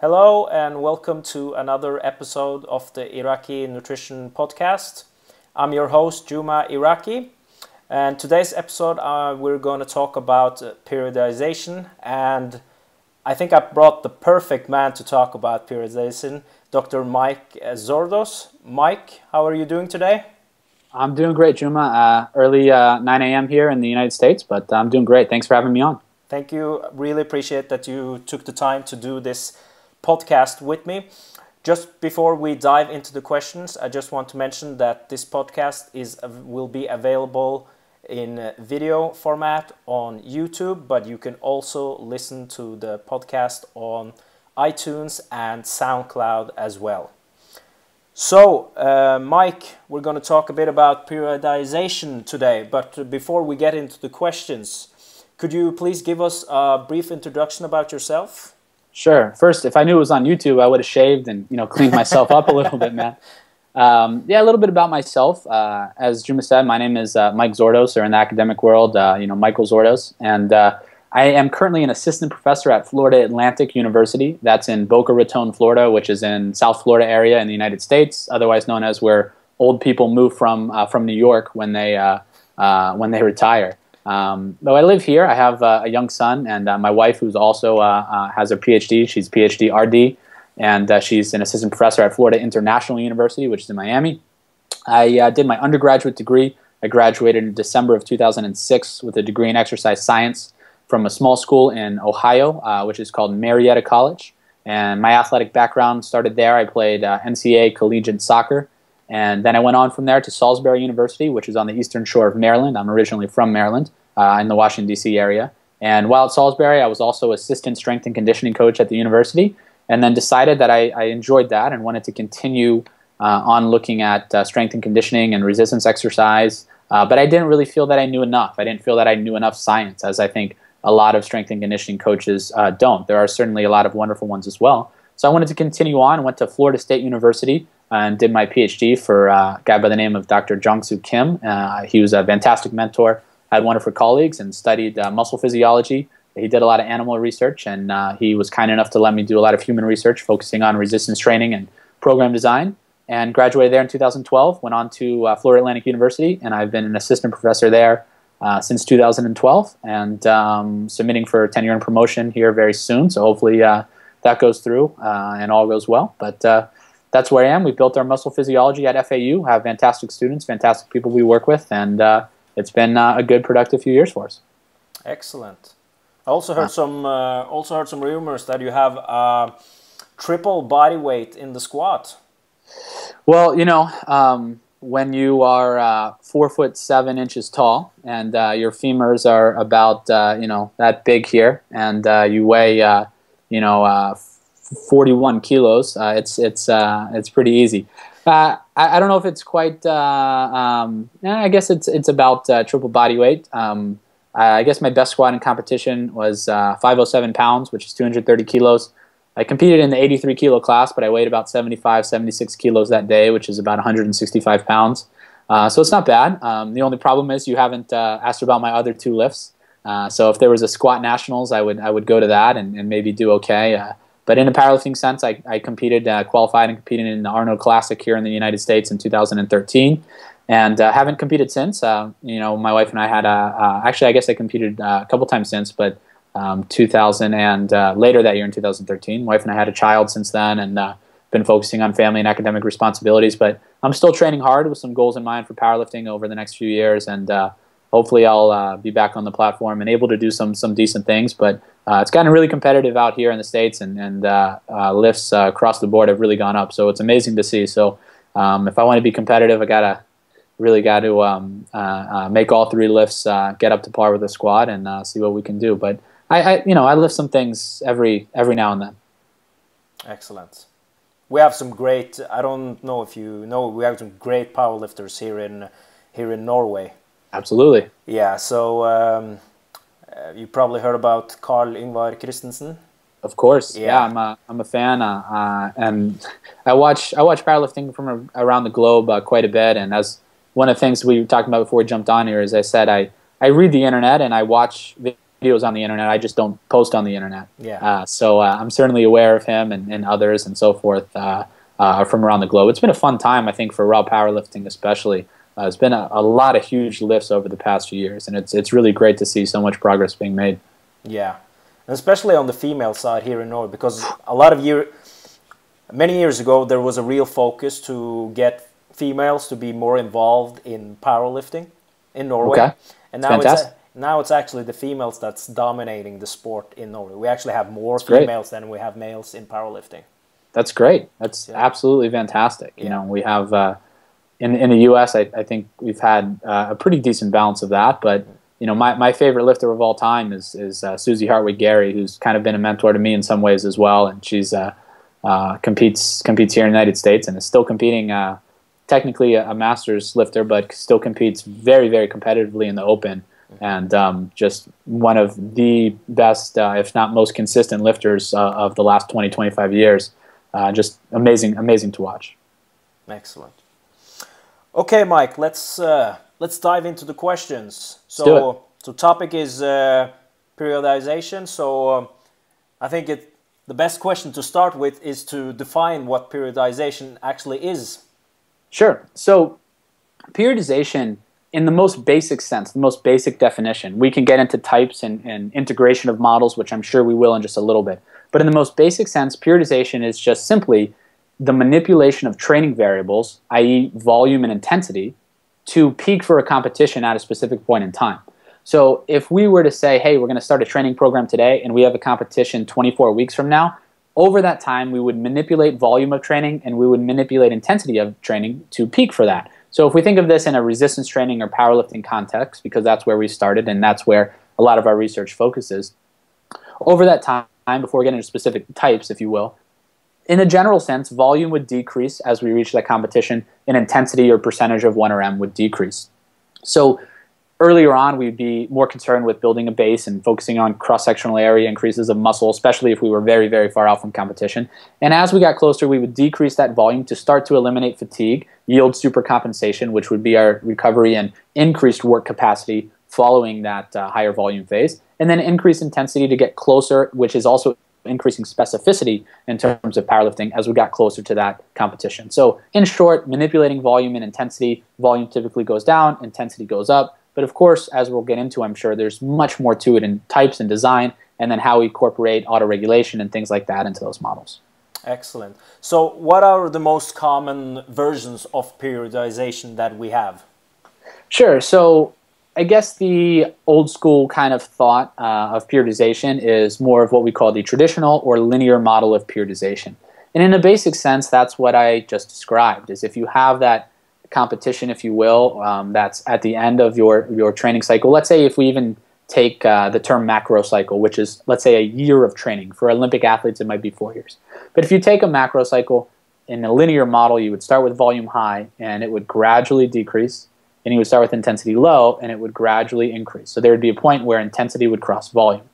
Hello, and welcome to another episode of the Iraki Nutrition Podcast. I'm your host, Juma Iraki, and today's episode uh, we're going to talk about uh, periodization. And I think I brought the perfect man to talk about periodization, Dr. Mike Zourdos. Mike, how are you doing today? I'm doing great, Juma. Uh, early uh, 9 a.m. here in the United States, but I'm doing great. Thanks for having me on. Thank you. Really appreciate that you took the time to do this podcast with me. Just before we dive into the questions, I just want to mention that this podcast is will be available in video format on YouTube, but you can also listen to the podcast on iTunes and SoundCloud as well. So, uh, Mike, we're going to talk a bit about periodization today, but before we get into the questions, could you please give us a brief introduction about yourself? Sure. First, if I knew it was on YouTube, I would have shaved and you know cleaned myself up a little bit, man. Um, yeah, a little bit about myself. Uh, as Juma said, my name is uh, Mike Zourdos, or in the academic world, uh, you know, Michael Zourdos, and uh, I am currently an assistant professor at Florida Atlantic University. That's in Boca Raton, Florida, which is in South Florida area in the United States, otherwise known as where old people move from uh, from New York when they uh, when they retire. Um, though I live here, I have uh, a young son and uh, my wife, who's also uh, uh has a PhD. She's PhD RD, and uh, she's an assistant professor at Florida International University, which is in Miami. I uh, did my undergraduate degree. I graduated in December of 2006 with a degree in exercise science from a small school in Ohio, which is called Marietta College. And my athletic background started there. I played NCAA collegiate soccer. And then I went on from there to Salisbury University, which is on the eastern shore of Maryland. I'm originally from Maryland uh, in the Washington, D.C. area. And while at Salisbury, I was also assistant strength and conditioning coach at the university, and then decided that I, I enjoyed that and wanted to continue uh, on looking at uh, strength and conditioning and resistance exercise. Uh, but I didn't really feel that I knew enough. I didn't feel that I knew enough science, as I think a lot of strength and conditioning coaches uh, don't. There are certainly a lot of wonderful ones as well. So I wanted to continue on, went to Florida State University and did my PhD for a guy by the name of Dr. Jeong-Su Kim. Uh, he was a fantastic mentor I had wonderful colleagues and studied uh, muscle physiology. He did a lot of animal research, and uh, he was kind enough to let me do a lot of human research, focusing on resistance training and program design. And graduated there in 2012. Went on to uh, Florida Atlantic University, and I've been an assistant professor there uh, since 2012, and um, submitting for tenure and promotion here very soon. So hopefully uh, that goes through and all goes well. But that's where I am. We built our muscle physiology at FAU. Have fantastic students, fantastic people we work with, and it's been uh, a good productive few years for us. Excellent. I also heard some uh, also heard some rumors that you have uh, triple body weight in the squat. Well, you know, um, when you are uh, four foot seven inches tall and uh, your femurs are about uh, you know that big here, and you weigh you know 41 kilos, it's it's it's pretty easy. Uh, I, I, don't know if it's quite. Uh, um, I guess it's it's about uh, triple body weight. Um, I guess my best squat in competition was uh, 507 pounds, which is 230 kilos. I competed in the 83 kilo class, but I weighed about 75, 76 kilos that day, which is about 165 pounds. Uh, so it's not bad. Um, the only problem is you haven't uh, asked about my other two lifts. so if there was a squat nationals, I would I would go to that and, and maybe do okay. But in a powerlifting sense, I, I competed, uh, qualified, and competed in the Arnold Classic here in the United States in 2013, and uh, haven't competed since. Uh, you know, my wife and I had a uh, actually, I guess I competed uh, a couple times since, but um, 2000 and uh, later that year in 2013, my wife and I had a child since then, and been focusing on family and academic responsibilities. But I'm still training hard with some goals in mind for powerlifting over the next few years, and hopefully I'll uh, be back on the platform and able to do some some decent things. But uh, it's gotten really competitive out here in the states, and and uh, uh lifts uh, across the board have really gone up. So it's amazing to see. So um, if I want to be competitive, I gotta really got to um, uh, make all three lifts get up to par with the squat and see what we can do. But I, I, you know I lift some things every every now and then. Excellent. We have some great. I don't know if you know. We have some great powerlifters here in here in Norway. Absolutely. Yeah. So um, uh, you probably heard about Carl Yngvar Christensen. Of course. Yeah, yeah I'm a I'm a fan, uh, uh, and I watch I watch powerlifting from around the globe uh, quite a bit. And as one of the things we were talking about before we jumped on here, as I said, I I read the internet and I watch videos on the internet. I just don't post on the internet. Yeah. Uh, so uh, I'm certainly aware of him and, and others and so forth uh, uh, from around the globe. It's been a fun time, I think, for raw powerlifting especially. Uh, it's been a, a, lot of huge lifts over the past few years, and it's it's really great to see so much progress being made. Yeah, and especially on the female side here in Norway, because a lot of year, many years ago, there was a real focus to get females to be more involved in powerlifting in Norway, okay. and now Fantastic. it's now it's actually the females that's dominating the sport in Norway. We actually have more that's females great. than we have males in powerlifting. That's great. That's yeah. absolutely fantastic. You yeah. know, we have uh, in in the U.S. I, I think we've had uh, a pretty decent balance of that. But you know, my, my favorite lifter of all time is is uh, Suzy Hartwig-Gary, who's kind of been a mentor to me in some ways as well, and she's uh, uh, competes competes here in the United States and is still competing. Uh, technically a, a masters lifter, but still competes very very competitively in the Open and um, just one of the best, uh, if not most consistent lifters of the last 20, 25 years. Just amazing, amazing to watch. Excellent. Okay, Mike, let's uh, let's dive into the questions. So, so topic is uh, periodization. So, um, I think it the best question to start with is to define what periodization actually is. Sure. So, periodization in the most basic sense, the most basic definition, we can get into types and, and, integration of models, which I'm sure we will in just a little bit. But in the most basic sense, periodization is just simply the manipulation of training variables, i.e., volume and intensity, to peak for a competition at a specific point in time. So if we were to say, hey, we're going to start a training program today and we have a competition 24 weeks from now, over that time we would manipulate volume of training and we would manipulate intensity of training to peak for that. So if we think of this in a resistance training or powerlifting context, because that's where we started and that's where a lot of our research focuses, over that time, before getting into specific types, if you will, in a general sense, volume would decrease as we reach that competition, and intensity or percentage of 1RM would decrease. So earlier on, we'd be more concerned with building a base and focusing on cross-sectional area increases of muscle, especially if we were very, very far out from competition. And as we got closer, we would decrease that volume to start to eliminate fatigue, yield supercompensation, which would be our recovery and increased work capacity following that uh, higher volume phase, and then increase intensity to get closer, which is also increasing specificity in terms of powerlifting as we got closer to that competition. So, in short, manipulating volume and intensity, volume typically goes down, intensity goes up but of course, as we'll get into, I'm sure there's much more to it in types and design, and then how we incorporate auto regulation and things like that into those models. Excellent. So, what are the most common versions of periodization that we have? Sure. So, I guess the old school kind of thought uh, of periodization is more of what we call the traditional or linear model of periodization. And in a basic sense, that's what I just described. Is if you have that competition, if you will, um, that's at the end of your, your training cycle. Let's say if we even take uh, the term macro cycle, which is, let's say, a year of training. For Olympic athletes, it might be four years. But if you take a macro cycle in a linear model, you would start with volume high and it would gradually decrease. And you would start with intensity low and it would gradually increase. So there would be a point where intensity would cross volume.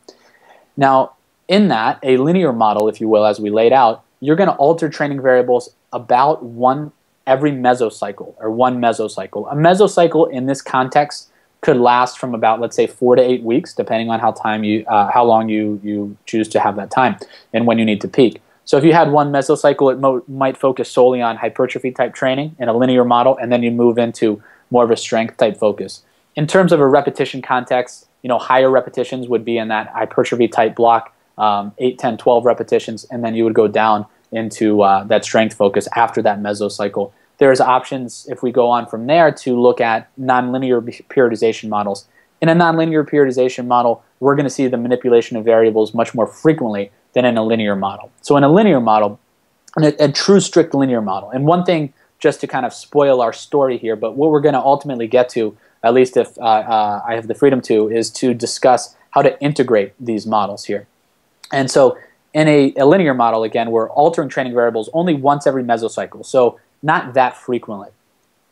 Now, in that, a linear model, if you will, as we laid out, you're going to alter training variables about one every mesocycle or one mesocycle. A mesocycle in this context could last from about let's say four to eight weeks, depending on how time you uh, how long you you choose to have that time and when you need to peak. So if you had one mesocycle, it mo- might focus solely on hypertrophy type training in a linear model, and then you move into more of a strength type focus. In terms of a repetition context, you know higher repetitions would be in that hypertrophy type block, um, 8, 10, 12 repetitions, and then you would go down into uh, that strength focus after that mesocycle. There's options if we go on from there to look at nonlinear periodization models. In a nonlinear periodization model, we're going to see the manipulation of variables much more frequently than in a linear model. So in a linear model, a, a true strict linear model, and one thing just to kind of spoil our story here, but what we're going to ultimately get to, at least if uh, uh, I have the freedom to, is to discuss how to integrate these models here. And so in a, a, linear model, again, we're altering training variables only once every mesocycle, so not that frequently.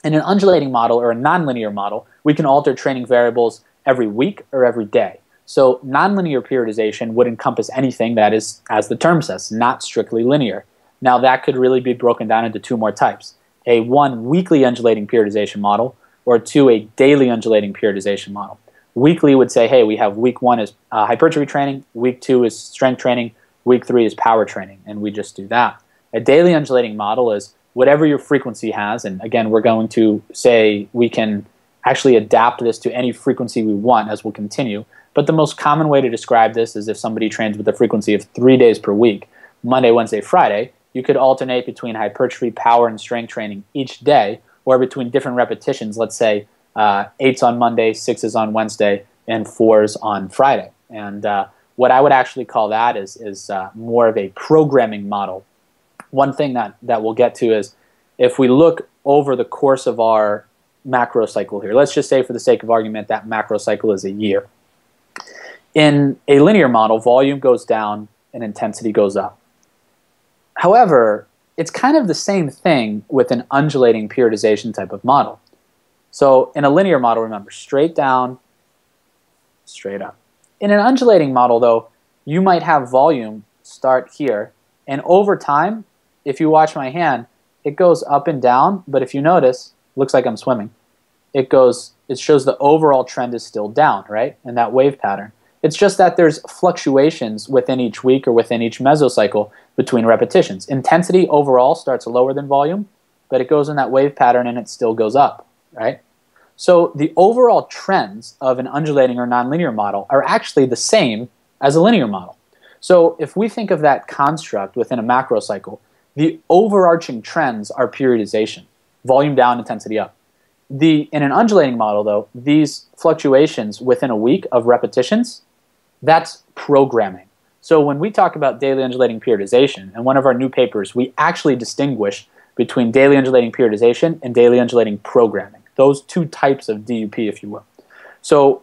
In an undulating model or a nonlinear model, we can alter training variables every week or every day. So nonlinear periodization would encompass anything that is, as the term says, not strictly linear. Now that could really be broken down into two more types. A one weekly undulating periodization model or two a daily undulating periodization model. Weekly would say, hey, we have week one is uh, hypertrophy training, week two is strength training, week three is power training, and we just do that. A daily undulating model is whatever your frequency has, and again, we're going to say we can actually adapt this to any frequency we want as we'll continue. But the most common way to describe this is if somebody trains with a frequency of three days per week, Monday, Wednesday, Friday, you could alternate between hypertrophy, power, and strength training each day, or between different repetitions, let's say uh, eights on Monday, sixes on Wednesday, and fours on Friday. And uh, what I would actually call that is, is uh, more of a programming model. One thing that, that we'll get to is if we look over the course of our macro cycle here, let's just say for the sake of argument that macro cycle is a year. In a linear model, volume goes down and intensity goes up. However, it's kind of the same thing with an undulating periodization type of model. So in a linear model, remember, straight down, straight up. In an undulating model, though, you might have volume start here, and over time, if you watch my hand, it goes up and down, but if you notice, looks like I'm swimming. It goes, it shows the overall trend is still down, right? In that wave pattern. It's just that there's fluctuations within each week or within each mesocycle between repetitions. Intensity overall starts lower than volume, but it goes in that wave pattern and it still goes up, right? So the overall trends of an undulating or nonlinear model are actually the same as a linear model. So if we think of that construct within a macro cycle, the overarching trends are periodization, volume down, intensity up. The, in an undulating model, though, these fluctuations within a week of repetitions, that's programming. So when we talk about daily undulating periodization, in one of our new papers, we actually distinguish between daily undulating periodization and daily undulating programming. Those two types of DUP, if you will. So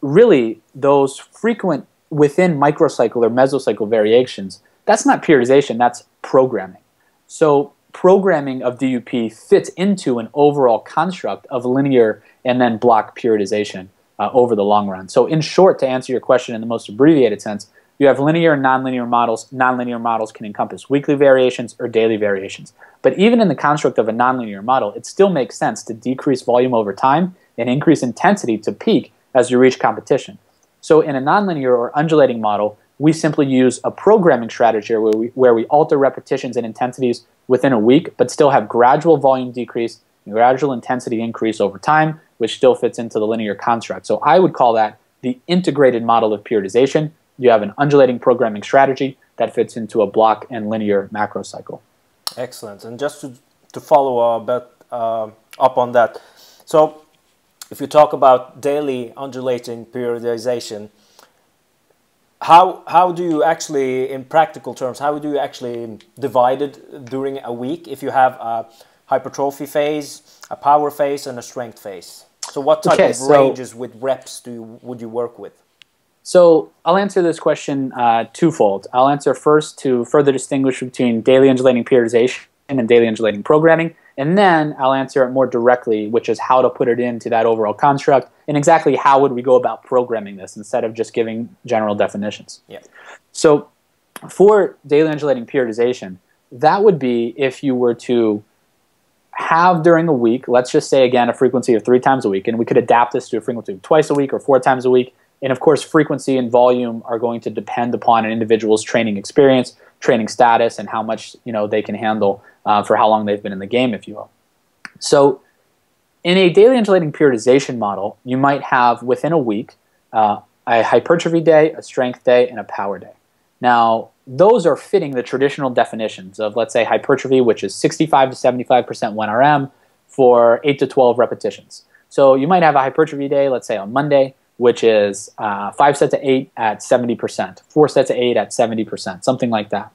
really, those frequent within microcycle or mesocycle variations, that's not periodization, that's programming. So programming of DUP fits into an overall construct of linear and then block periodization uh, over the long run. So in short, to answer your question in the most abbreviated sense, you have linear and nonlinear models. Nonlinear models can encompass weekly variations or daily variations. But even in the construct of a nonlinear model, it still makes sense to decrease volume over time and increase intensity to peak as you reach competition. So in a nonlinear or undulating model, we simply use a programming strategy where we, where we alter repetitions and intensities within a week, but still have gradual volume decrease and gradual intensity increase over time, which still fits into the linear construct. So I would call that the integrated model of periodization you have an undulating programming strategy that fits into a block and linear macro cycle. Excellent. And just to, to follow a bit uh, up on that, so if you talk about daily undulating periodization, how how do you actually, in practical terms, how do you actually divide it during a week if you have a hypertrophy phase, a power phase, and a strength phase? So what type okay, of so ranges with reps do you, would you work with? So I'll answer this question uh, twofold. I'll answer first to further distinguish between daily undulating periodization and daily undulating programming, and then I'll answer it more directly, which is how to put it into that overall construct and exactly how would we go about programming this instead of just giving general definitions. Yeah. So for daily undulating periodization, that would be if you were to have during a week, let's just say again a frequency of three times a week, and we could adapt this to a frequency of twice a week or four times a week, and of course, frequency and volume are going to depend upon an individual's training experience, training status, and how much you know they can handle uh, for how long they've been in the game, if you will. So, in a daily undulating periodization model, you might have within a week uh, a hypertrophy day, a strength day, and a power day. Now, those are fitting the traditional definitions of, let's say, hypertrophy, which is 65 to 75% 1RM for 8 to 12 repetitions. So you might have a hypertrophy day, let's say on Monday, which is uh, five sets of eight at 70%, four sets of eight at 70%, something like that.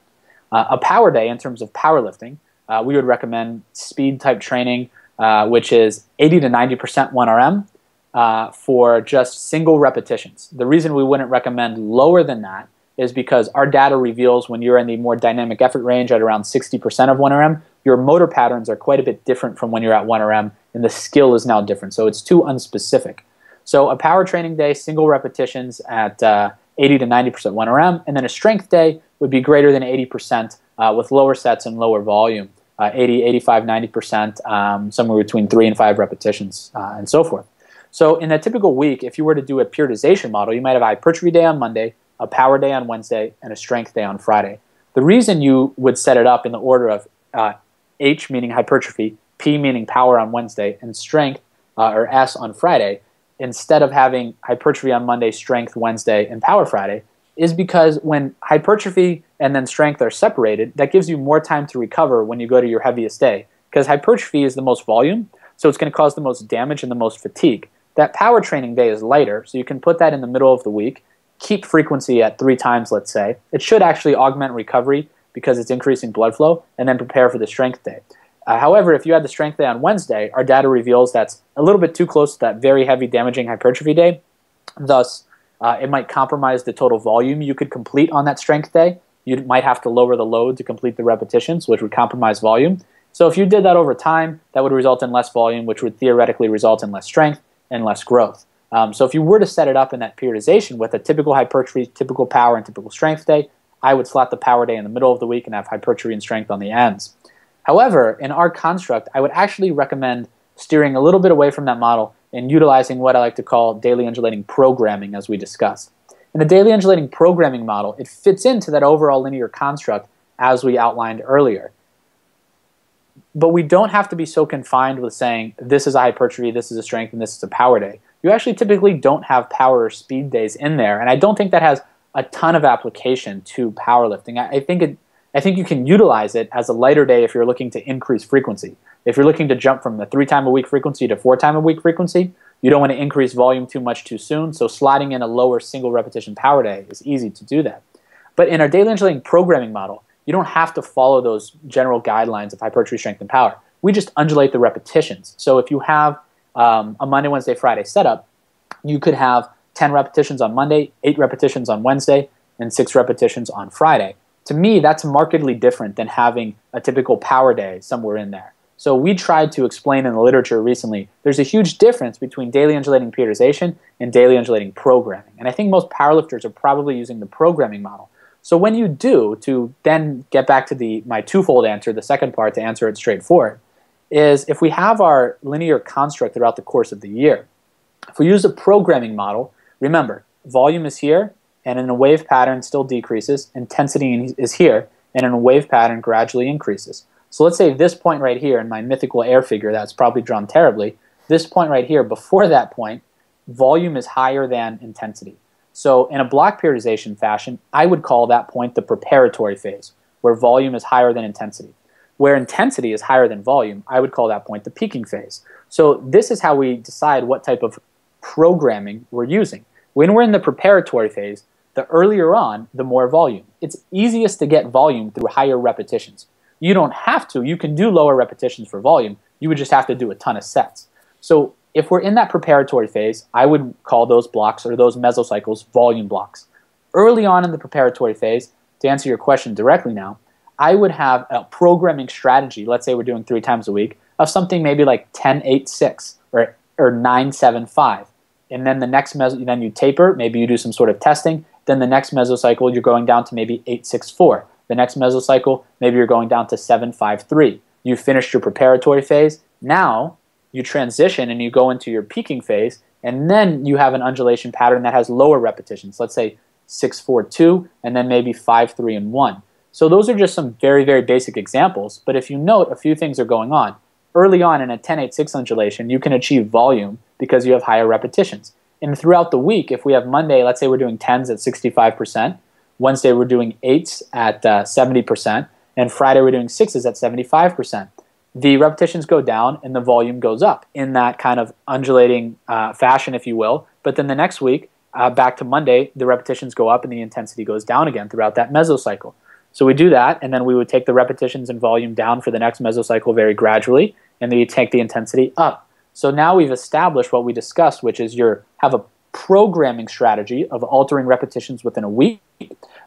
Uh, a power day in terms of powerlifting, uh, we would recommend speed type training, uh, which is 80 to 90% 1RM uh, for just single repetitions. The reason we wouldn't recommend lower than that is because our data reveals when you're in the more dynamic effort range at around 60% of 1RM, your motor patterns are quite a bit different from when you're at 1RM, and the skill is now different. So it's too unspecific. So a power training day, single repetitions at uh, 80 to 90% 1RM, and then a strength day would be greater than 80% uh, with lower sets and lower volume, uh, 80, 85, 90%, um, somewhere between three and five repetitions, uh, and so forth. So in a typical week, if you were to do a periodization model, you might have hypertrophy day on Monday, a power day on Wednesday, and a strength day on Friday. The reason you would set it up in the order of uh, H meaning hypertrophy, P meaning power on Wednesday, and strength uh, or S on Friday, instead of having hypertrophy on Monday, strength Wednesday, and power Friday, is because when hypertrophy and then strength are separated, that gives you more time to recover when you go to your heaviest day. Because hypertrophy is the most volume, so it's going to cause the most damage and the most fatigue. That power training day is lighter, so you can put that in the middle of the week, keep frequency at three times, let's say. It should actually augment recovery because it's increasing blood flow, and then prepare for the strength day. Uh, however, if you had the strength day on Wednesday, our data reveals that's a little bit too close to that very heavy damaging hypertrophy day. Thus, uh, it might compromise the total volume you could complete on that strength day. You might have to lower the load to complete the repetitions, which would compromise volume. So if you did that over time, that would result in less volume, which would theoretically result in less strength and less growth. Um, so if you were to set it up in that periodization with a typical hypertrophy, typical power, and typical strength day, I would slot the power day in the middle of the week and have hypertrophy and strength on the ends. However, in our construct, I would actually recommend steering a little bit away from that model and utilizing what I like to call daily undulating programming, as we discussed. In the daily undulating programming model, it fits into that overall linear construct as we outlined earlier but we don't have to be so confined with saying this is a hypertrophy, this is a strength, and this is a power day. You actually typically don't have power or speed days in there, and I don't think that has a ton of application to powerlifting. I, I think it, I think you can utilize it as a lighter day if you're looking to increase frequency. If you're looking to jump from the three time a week frequency to four time a week frequency, you don't want to increase volume too much too soon. So sliding in a lower single repetition power day is easy to do that. But in our daily undulating programming model, you don't have to follow those general guidelines of hypertrophy, strength, and power. We just undulate the repetitions. So if you have um, a Monday, Wednesday, Friday setup, you could have 10 repetitions on Monday, 8 repetitions on Wednesday, and 6 repetitions on Friday. To me, that's markedly different than having a typical power day somewhere in there. So we tried to explain in the literature recently there's a huge difference between daily undulating periodization and daily undulating programming. And I think most powerlifters are probably using the programming model. So when you do, to then get back to the my twofold answer, the second part to answer it straightforward, is if we have our linear construct throughout the course of the year, if we use a programming model, remember, volume is here, and in a wave pattern still decreases, intensity is here, and in a wave pattern gradually increases. So let's say this point right here in my mythical air figure that's probably drawn terribly, this point right here, before that point, volume is higher than intensity. So in a block periodization fashion, I would call that point the preparatory phase, where volume is higher than intensity. Where intensity is higher than volume, I would call that point the peaking phase. So this is how we decide what type of programming we're using. When we're in the preparatory phase, the earlier on, the more volume. It's easiest to get volume through higher repetitions. You don't have to. You can do lower repetitions for volume. You would just have to do a ton of sets. So if we're in that preparatory phase, I would call those blocks or those mesocycles volume blocks. Early on in the preparatory phase, to answer your question directly now, I would have a programming strategy. Let's say we're doing three times a week of something maybe like 10, 8, 6 or, or 9, 7, 5. And then the next meso, then you taper, maybe you do some sort of testing. Then the next mesocycle, you're going down to maybe 864. The next mesocycle, maybe you're going down to 7, 5, 3. You finished your preparatory phase. Now you transition and you go into your peaking phase, and then you have an undulation pattern that has lower repetitions. Let's say 642, and then maybe 5, 3, and 1. So those are just some very, very basic examples, but if you note, a few things are going on. Early on in a 10, 8, 6 undulation, you can achieve volume because you have higher repetitions. And throughout the week, if we have Monday, let's say we're doing 10s at 65%, Wednesday we're doing 8s at uh, 70%, and Friday we're doing 6s at 75% the repetitions go down and the volume goes up in that kind of undulating uh, fashion, if you will. But then the next week, uh, back to Monday, the repetitions go up and the intensity goes down again throughout that mesocycle. So we do that, and then we would take the repetitions and volume down for the next mesocycle very gradually, and then you take the intensity up. So now we've established what we discussed, which is you have a programming strategy of altering repetitions within a week,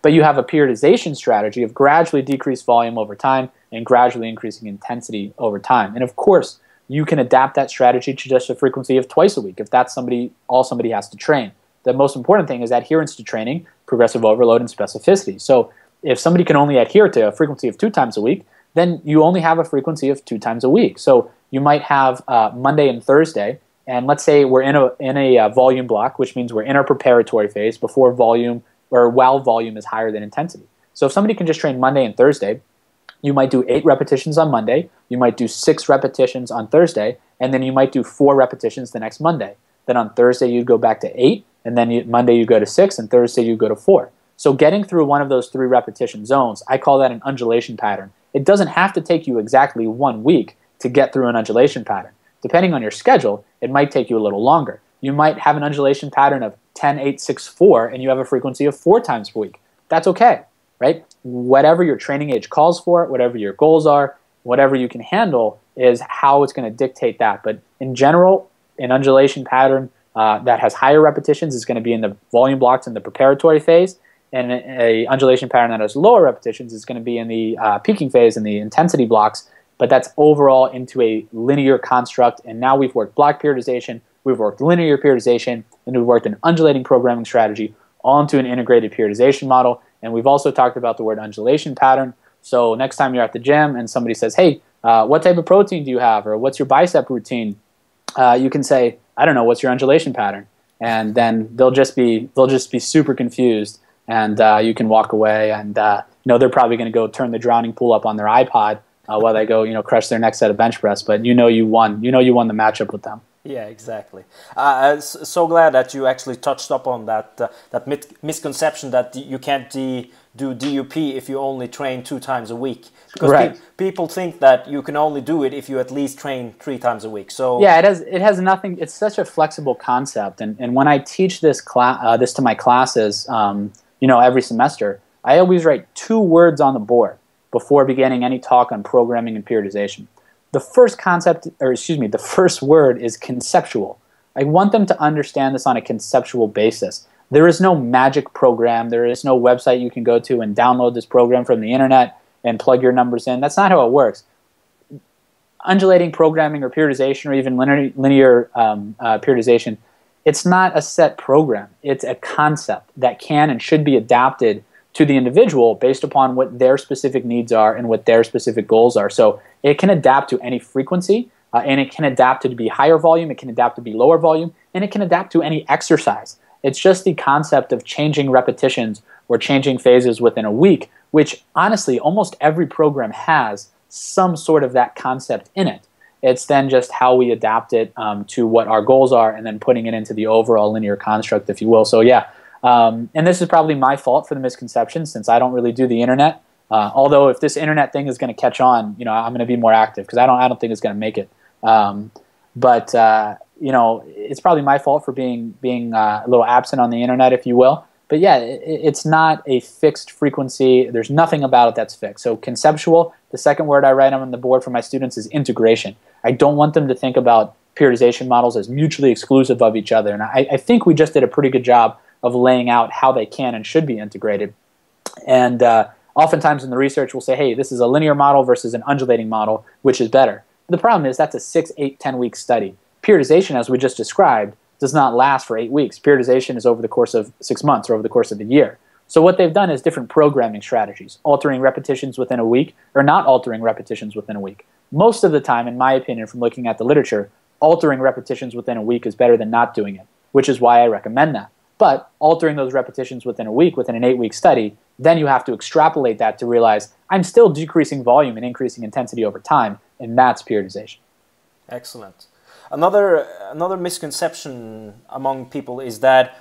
but you have a periodization strategy of gradually decrease volume over time and gradually increasing intensity over time. And of course, you can adapt that strategy to just a frequency of twice a week if that's somebody all somebody has to train. The most important thing is adherence to training, progressive overload, and specificity. So if somebody can only adhere to a frequency of two times a week, then you only have a frequency of two times a week. So you might have uh, Monday and Thursday and let's say we're in a in a uh, volume block, which means we're in our preparatory phase before volume or while volume is higher than intensity. So if somebody can just train Monday and Thursday, you might do eight repetitions on Monday, you might do six repetitions on Thursday, and then you might do four repetitions the next Monday. Then on Thursday you'd go back to eight, and then you, Monday you go to six, and Thursday you go to four. So getting through one of those three repetition zones, I call that an undulation pattern. It doesn't have to take you exactly one week to get through an undulation pattern. Depending on your schedule, it might take you a little longer. You might have an undulation pattern of 10, 8, 6, 4, and you have a frequency of four times per week. That's okay, right? Whatever your training age calls for, whatever your goals are, whatever you can handle is how it's going to dictate that. But in general, an undulation pattern uh, that has higher repetitions is going to be in the volume blocks in the preparatory phase, and a, undulation pattern that has lower repetitions is going to be in the uh, peaking phase in the intensity blocks but that's overall into a linear construct. And now we've worked block periodization, we've worked linear periodization, and we've worked an undulating programming strategy all into an integrated periodization model. And we've also talked about the word undulation pattern. So next time you're at the gym and somebody says, hey, uh, what type of protein do you have? Or what's your bicep routine? Uh, you can say, I don't know, what's your undulation pattern? And then they'll just be they'll just be super confused, and uh, you can walk away. And uh, you know they're probably going to go turn the drowning pool up on their iPod uh, while they go, you know, crush their next set of bench press. But you know, you won. You know, you won the matchup with them. Yeah, exactly. Uh, so glad that you actually touched up on that uh, that misconception that you can't do DUP if you only train two times a week. Because right. pe people think that you can only do it if you at least train three times a week. So yeah, it has it has nothing. It's such a flexible concept, and and when I teach this class uh, this to my classes, um, you know, every semester, I always write two words on the board before beginning any talk on programming and periodization. The first concept, or excuse me, the first word is conceptual. I want them to understand this on a conceptual basis. There is no magic program. There is no website you can go to and download this program from the internet and plug your numbers in. That's not how it works. Undulating programming or periodization or even linear, linear um, uh, periodization, it's not a set program. It's a concept that can and should be adapted to the individual based upon what their specific needs are and what their specific goals are. So it can adapt to any frequency, uh, and it can adapt to be higher volume, it can adapt to be lower volume, and it can adapt to any exercise. It's just the concept of changing repetitions or changing phases within a week, which honestly almost every program has some sort of that concept in it. It's then just how we adapt it um, to what our goals are and then putting it into the overall linear construct, if you will. So, yeah, um, and this is probably my fault for the misconception since I don't really do the internet. Uh, although if this internet thing is going to catch on, you know, I'm going to be more active because I don't, I don't think it's going to make it. Um, but uh, you know, it's probably my fault for being being uh, a little absent on the internet, if you will. But yeah, it, it's not a fixed frequency. There's nothing about it that's fixed. So conceptual. The second word I write on the board for my students is integration. I don't want them to think about periodization models as mutually exclusive of each other. And I, I think we just did a pretty good job of laying out how they can and should be integrated. And uh, oftentimes in the research, we'll say, hey, this is a linear model versus an undulating model, which is better? The problem is that's a six, eight, ten week study. Periodization, as we just described, does not last for eight weeks. Periodization is over the course of six months or over the course of a year. So what they've done is different programming strategies, altering repetitions within a week or not altering repetitions within a week. Most of the time, in my opinion, from looking at the literature, altering repetitions within a week is better than not doing it, which is why I recommend that. But altering those repetitions within a week, within an eight week study, then you have to extrapolate that to realize I'm still decreasing volume and increasing intensity over time, and that's periodization. Excellent. Another, another misconception among people is that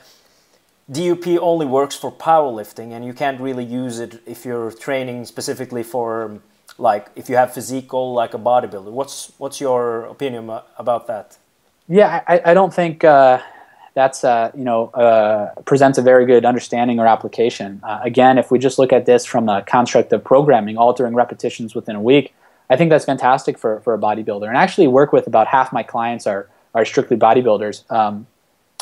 DUP only works for powerlifting and you can't really use it if you're training specifically for like if you have physique goal like a bodybuilder. What's what's your opinion about that? Yeah, I, I don't think uh, that's uh, you know uh, presents a very good understanding or application. Uh, again, if we just look at this from a construct of programming, altering repetitions within a week, I think that's fantastic for, for a bodybuilder. And I actually work with about half my clients are are strictly bodybuilders. Um,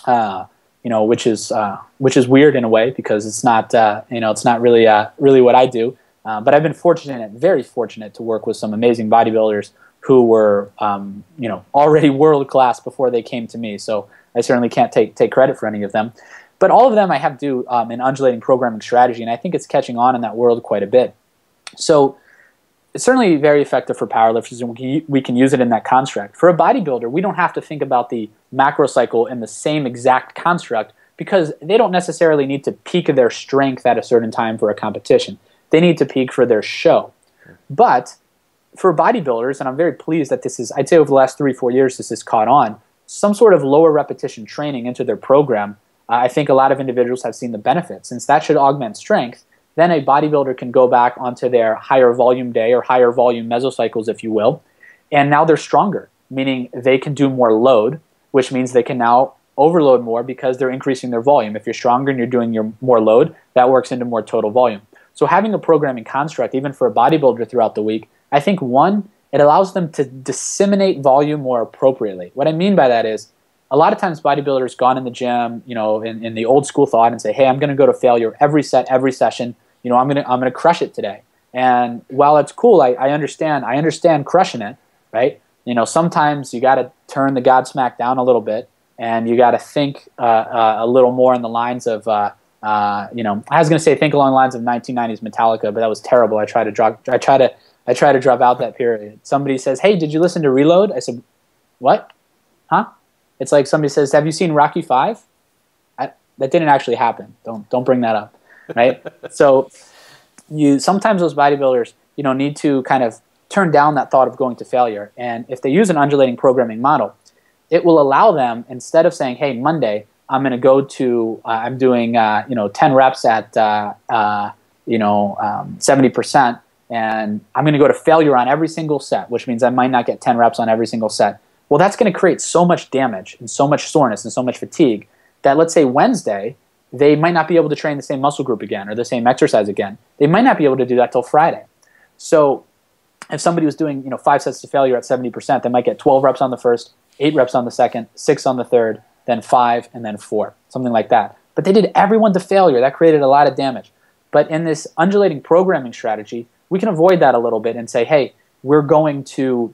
uh, you know, which is uh, which is weird in a way because it's not uh, you know it's not really really what I do. but I've been fortunate, very fortunate, to work with some amazing bodybuilders who were um, you know already world class before they came to me. So I certainly can't take take credit for any of them. But all of them I have to do um, an undulating programming strategy, and I think it's catching on in that world quite a bit. So it's certainly very effective for powerlifters, and we can use it in that construct. For a bodybuilder, we don't have to think about the macro cycle in the same exact construct because they don't necessarily need to peak their strength at a certain time for a competition. They need to peak for their show. But for bodybuilders, and I'm very pleased that this is, I'd say over the last three, four years, this has caught on, some sort of lower repetition training into their program, uh, I think a lot of individuals have seen the benefit. Since that should augment strength, then a bodybuilder can go back onto their higher volume day or higher volume mesocycles, if you will, and now they're stronger, meaning they can do more load, which means they can now overload more because they're increasing their volume. If you're stronger and you're doing your more load, that works into more total volume. So having a programming construct, even for a bodybuilder throughout the week, I think one, it allows them to disseminate volume more appropriately. What I mean by that is a lot of times bodybuilders gone in the gym, you know, in, in the old school thought and say, hey, I'm going to go to failure every set, every session. You know, I'm going to I'm going to crush it today. And while it's cool, I, I understand I understand crushing it, right? You know, sometimes you got to turn the Godsmack down a little bit, and you got to think uh, uh, a little more in the lines of, uh, uh you know, I was going to say think along the lines of 1990s Metallica, but that was terrible. I try to draw. I try to I try to drop out that period. Somebody says, "Hey, did you listen to Reload?" I said, "What? Huh?" It's like somebody says, "Have you seen Rocky Five? that didn't actually happen. Don't don't bring that up, right? so you sometimes those bodybuilders, you know, need to kind of turn down that thought of going to failure. And if they use an undulating programming model, it will allow them instead of saying, "Hey, Monday, I'm going to go to uh, I'm doing uh, you know 10 reps at uh, uh you know um, 70 percent." And I'm going to go to failure on every single set, which means I might not get 10 reps on every single set. Well, that's going to create so much damage and so much soreness and so much fatigue that let's say Wednesday, they might not be able to train the same muscle group again or the same exercise again. They might not be able to do that till Friday. So if somebody was doing, you know, five sets to failure at 70%, they might get 12 reps on the first, eight reps on the second, six on the third, then five, and then four, something like that. But they did everyone to failure. That created a lot of damage. But in this undulating programming strategy, we can avoid that a little bit and say, hey, we're going to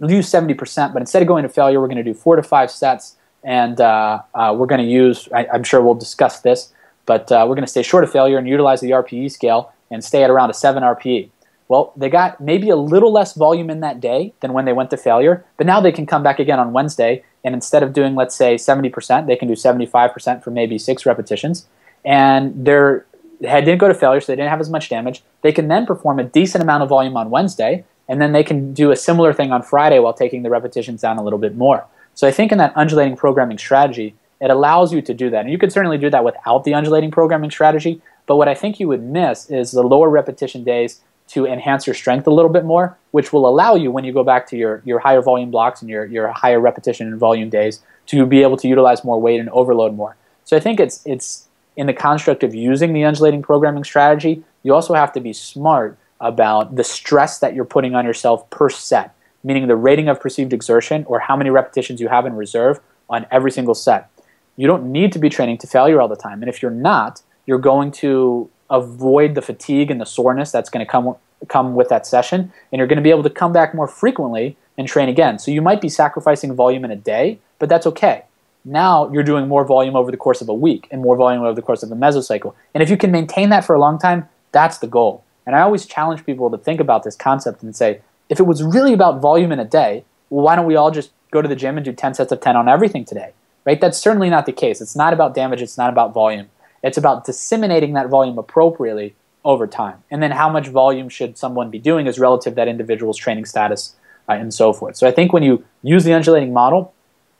use 70%, but instead of going to failure, we're going to do four to five sets, and uh, uh, we're going to use, I, am sure we'll discuss this, but uh, we're going to stay short of failure and utilize the RPE scale and stay at around a 7 RPE. Well, they got maybe a little less volume in that day than when they went to failure, but now they can come back again on Wednesday, and instead of doing, let's say, 70%, they can do 75% for maybe six repetitions, and they're they didn't go to failure, so they didn't have as much damage. They can then perform a decent amount of volume on Wednesday, and then they can do a similar thing on Friday while taking the repetitions down a little bit more. So I think in that undulating programming strategy, it allows you to do that. And you could certainly do that without the undulating programming strategy, but what I think you would miss is the lower repetition days to enhance your strength a little bit more, which will allow you when you go back to your, your higher volume blocks and your, your higher repetition and volume days to be able to utilize more weight and overload more. So I think it's it's in the construct of using the undulating programming strategy, you also have to be smart about the stress that you're putting on yourself per set, meaning the rating of perceived exertion or how many repetitions you have in reserve on every single set. You don't need to be training to failure all the time. And if you're not, you're going to avoid the fatigue and the soreness that's going to come come with that session and you're going to be able to come back more frequently and train again. So you might be sacrificing volume in a day, but that's okay now you're doing more volume over the course of a week and more volume over the course of a mesocycle. And if you can maintain that for a long time, that's the goal. And I always challenge people to think about this concept and say, if it was really about volume in a day, well, why don't we all just go to the gym and do 10 sets of 10 on everything today? Right? That's certainly not the case. It's not about damage, it's not about volume. It's about disseminating that volume appropriately over time. And then how much volume should someone be doing is relative to that individual's training status uh, and so forth. So I think when you use the undulating model,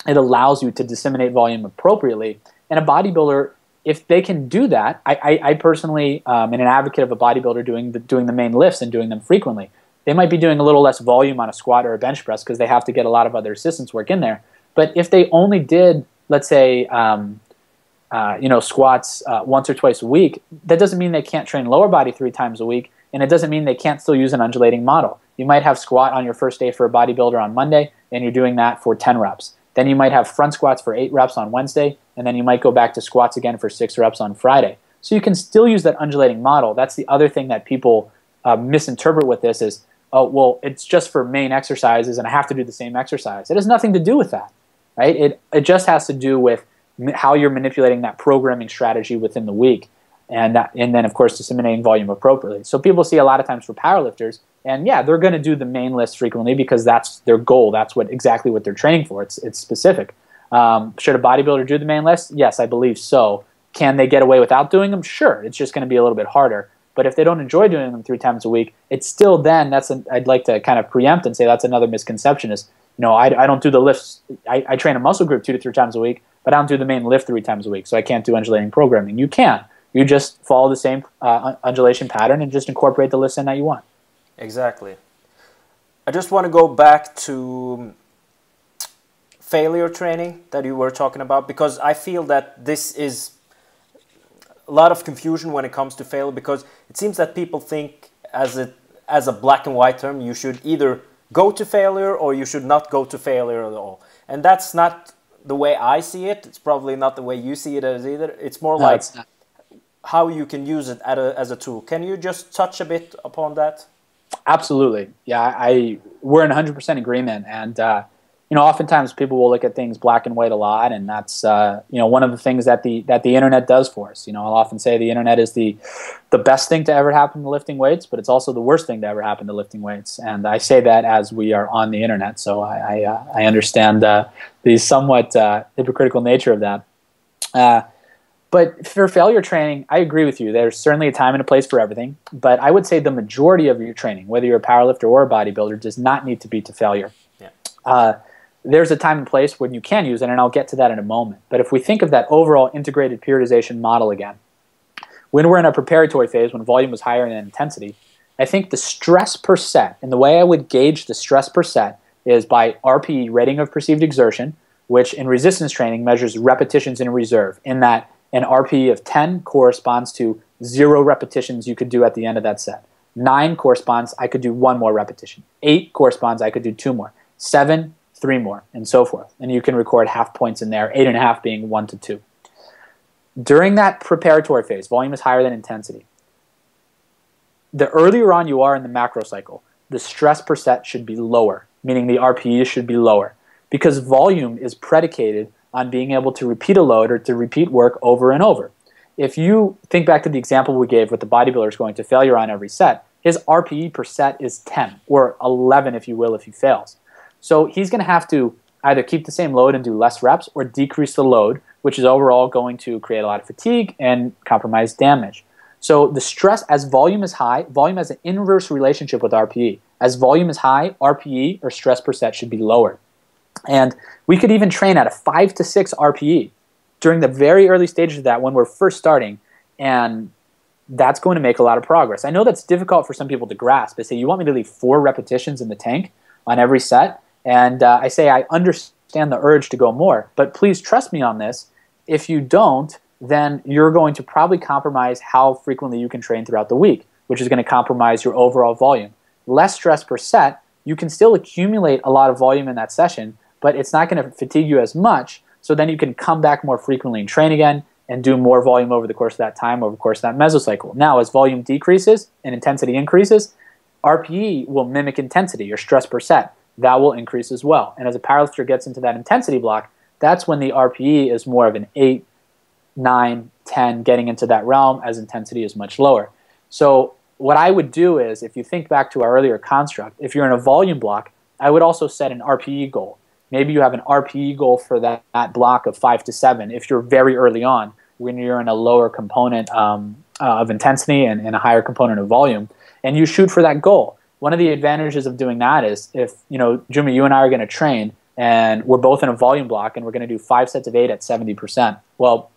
it allows you to disseminate volume appropriately. And a bodybuilder, if they can do that, I, I, I personally um, am an advocate of a bodybuilder doing the, doing the main lifts and doing them frequently. They might be doing a little less volume on a squat or a bench press because they have to get a lot of other assistance work in there. But if they only did, let's say, um, uh, you know, squats uh, once or twice a week, that doesn't mean they can't train lower body three times a week, and it doesn't mean they can't still use an undulating model. You might have squat on your first day for a bodybuilder on Monday, and you're doing that for 10 reps. Then you might have front squats for eight reps on Wednesday, and then you might go back to squats again for six reps on Friday. So you can still use that undulating model. That's the other thing that people uh, misinterpret with this is, oh, well, it's just for main exercises, and I have to do the same exercise. It has nothing to do with that, right? It, it just has to do with how you're manipulating that programming strategy within the week. And and then of course disseminating volume appropriately. So people see a lot of times for powerlifters, and yeah, they're going to do the main list frequently because that's their goal. That's what exactly what they're training for. It's it's specific. Um, should a bodybuilder do the main list? Yes, I believe so. Can they get away without doing them? Sure. It's just going to be a little bit harder. But if they don't enjoy doing them three times a week, it's still then that's an, I'd like to kind of preempt and say that's another misconception is you know I, I don't do the lifts. I, I train a muscle group two to three times a week, but I don't do the main lift three times a week, so I can't do undulating programming. You can. You just follow the same uh, undulation pattern and just incorporate the lifts in that you want. Exactly. I just want to go back to failure training that you were talking about because I feel that this is a lot of confusion when it comes to failure because it seems that people think as a as a black and white term you should either go to failure or you should not go to failure at all and that's not the way I see it it's probably not the way you see it as either it's more no, like it's how you can use it a, as a tool can you just touch a bit upon that absolutely yeah I we're in 100% agreement and uh, you know, oftentimes people will look at things black and white a lot, and that's uh, you know one of the things that the that the internet does for us. You know, I'll often say the internet is the the best thing to ever happen to lifting weights, but it's also the worst thing to ever happen to lifting weights. And I say that as we are on the internet, so I I, uh, I understand uh, the somewhat uh, hypocritical nature of that. But for failure training, I agree with you. There's certainly a time and a place for everything, but I would say the majority of your training, whether you're a powerlifter or a bodybuilder, does not need to be to failure. Yeah uh, there's a time and place when you can use it, and I'll get to that in a moment. But if we think of that overall integrated periodization model again, when we're in a preparatory phase, when volume is higher than intensity, I think the stress per set, and the way I would gauge the stress per set is by RPE, rating of perceived exertion, which in resistance training measures repetitions in reserve, in that an RPE of 10 corresponds to zero repetitions you could do at the end of that set. Nine corresponds, I could do one more repetition. Eight corresponds, I could do two more. Seven, three more, and so forth. And you can record half points in there, eight and a half being one to two. During that preparatory phase, volume is higher than intensity. The earlier on you are in the macro cycle, the stress per set should be lower, meaning the RPE should be lower, because volume is predicated on being able to repeat a load or to repeat work over and over. If you think back to the example we gave with the bodybuilders going to failure on every set, his RPE per set is 10, or 11 if you will, if he fails. So he's going to have to either keep the same load and do less reps or decrease the load, which is overall going to create a lot of fatigue and compromise damage. So the stress, as volume is high, volume has an inverse relationship with RPE. As volume is high, RPE or stress per set should be lower. And we could even train at a 5 to 6 RPE during the very early stages of that when we're first starting. And that's going to make a lot of progress. I know that's difficult for some people to grasp. They say, you want me to leave four repetitions in the tank on every set? And uh, I say, I understand the urge to go more, but please trust me on this. If you don't, then you're going to probably compromise how frequently you can train throughout the week, which is going to compromise your overall volume. Less stress per set, you can still accumulate a lot of volume in that session, but it's not going to fatigue you as much. So then you can come back more frequently and train again and do more volume over the course of that time, over the course of that mesocycle. Now, as volume decreases and intensity increases, RPE will mimic intensity or stress per set that will increase as well. And as a powerlifter gets into that intensity block, that's when the RPE is more of an 8, 9, 10, getting into that realm as intensity is much lower. So what I would do is, if you think back to our earlier construct, if you're in a volume block, I would also set an RPE goal. Maybe you have an RPE goal for that, that block of 5 to 7 if you're very early on, when you're in a lower component um, uh, of intensity and, and a higher component of volume, and you shoot for that goal one of the advantages of doing that is if you know Jimmy, you and I are going to train, and we're both in a volume block, and we're going to do five sets of eight at seventy percent. Well,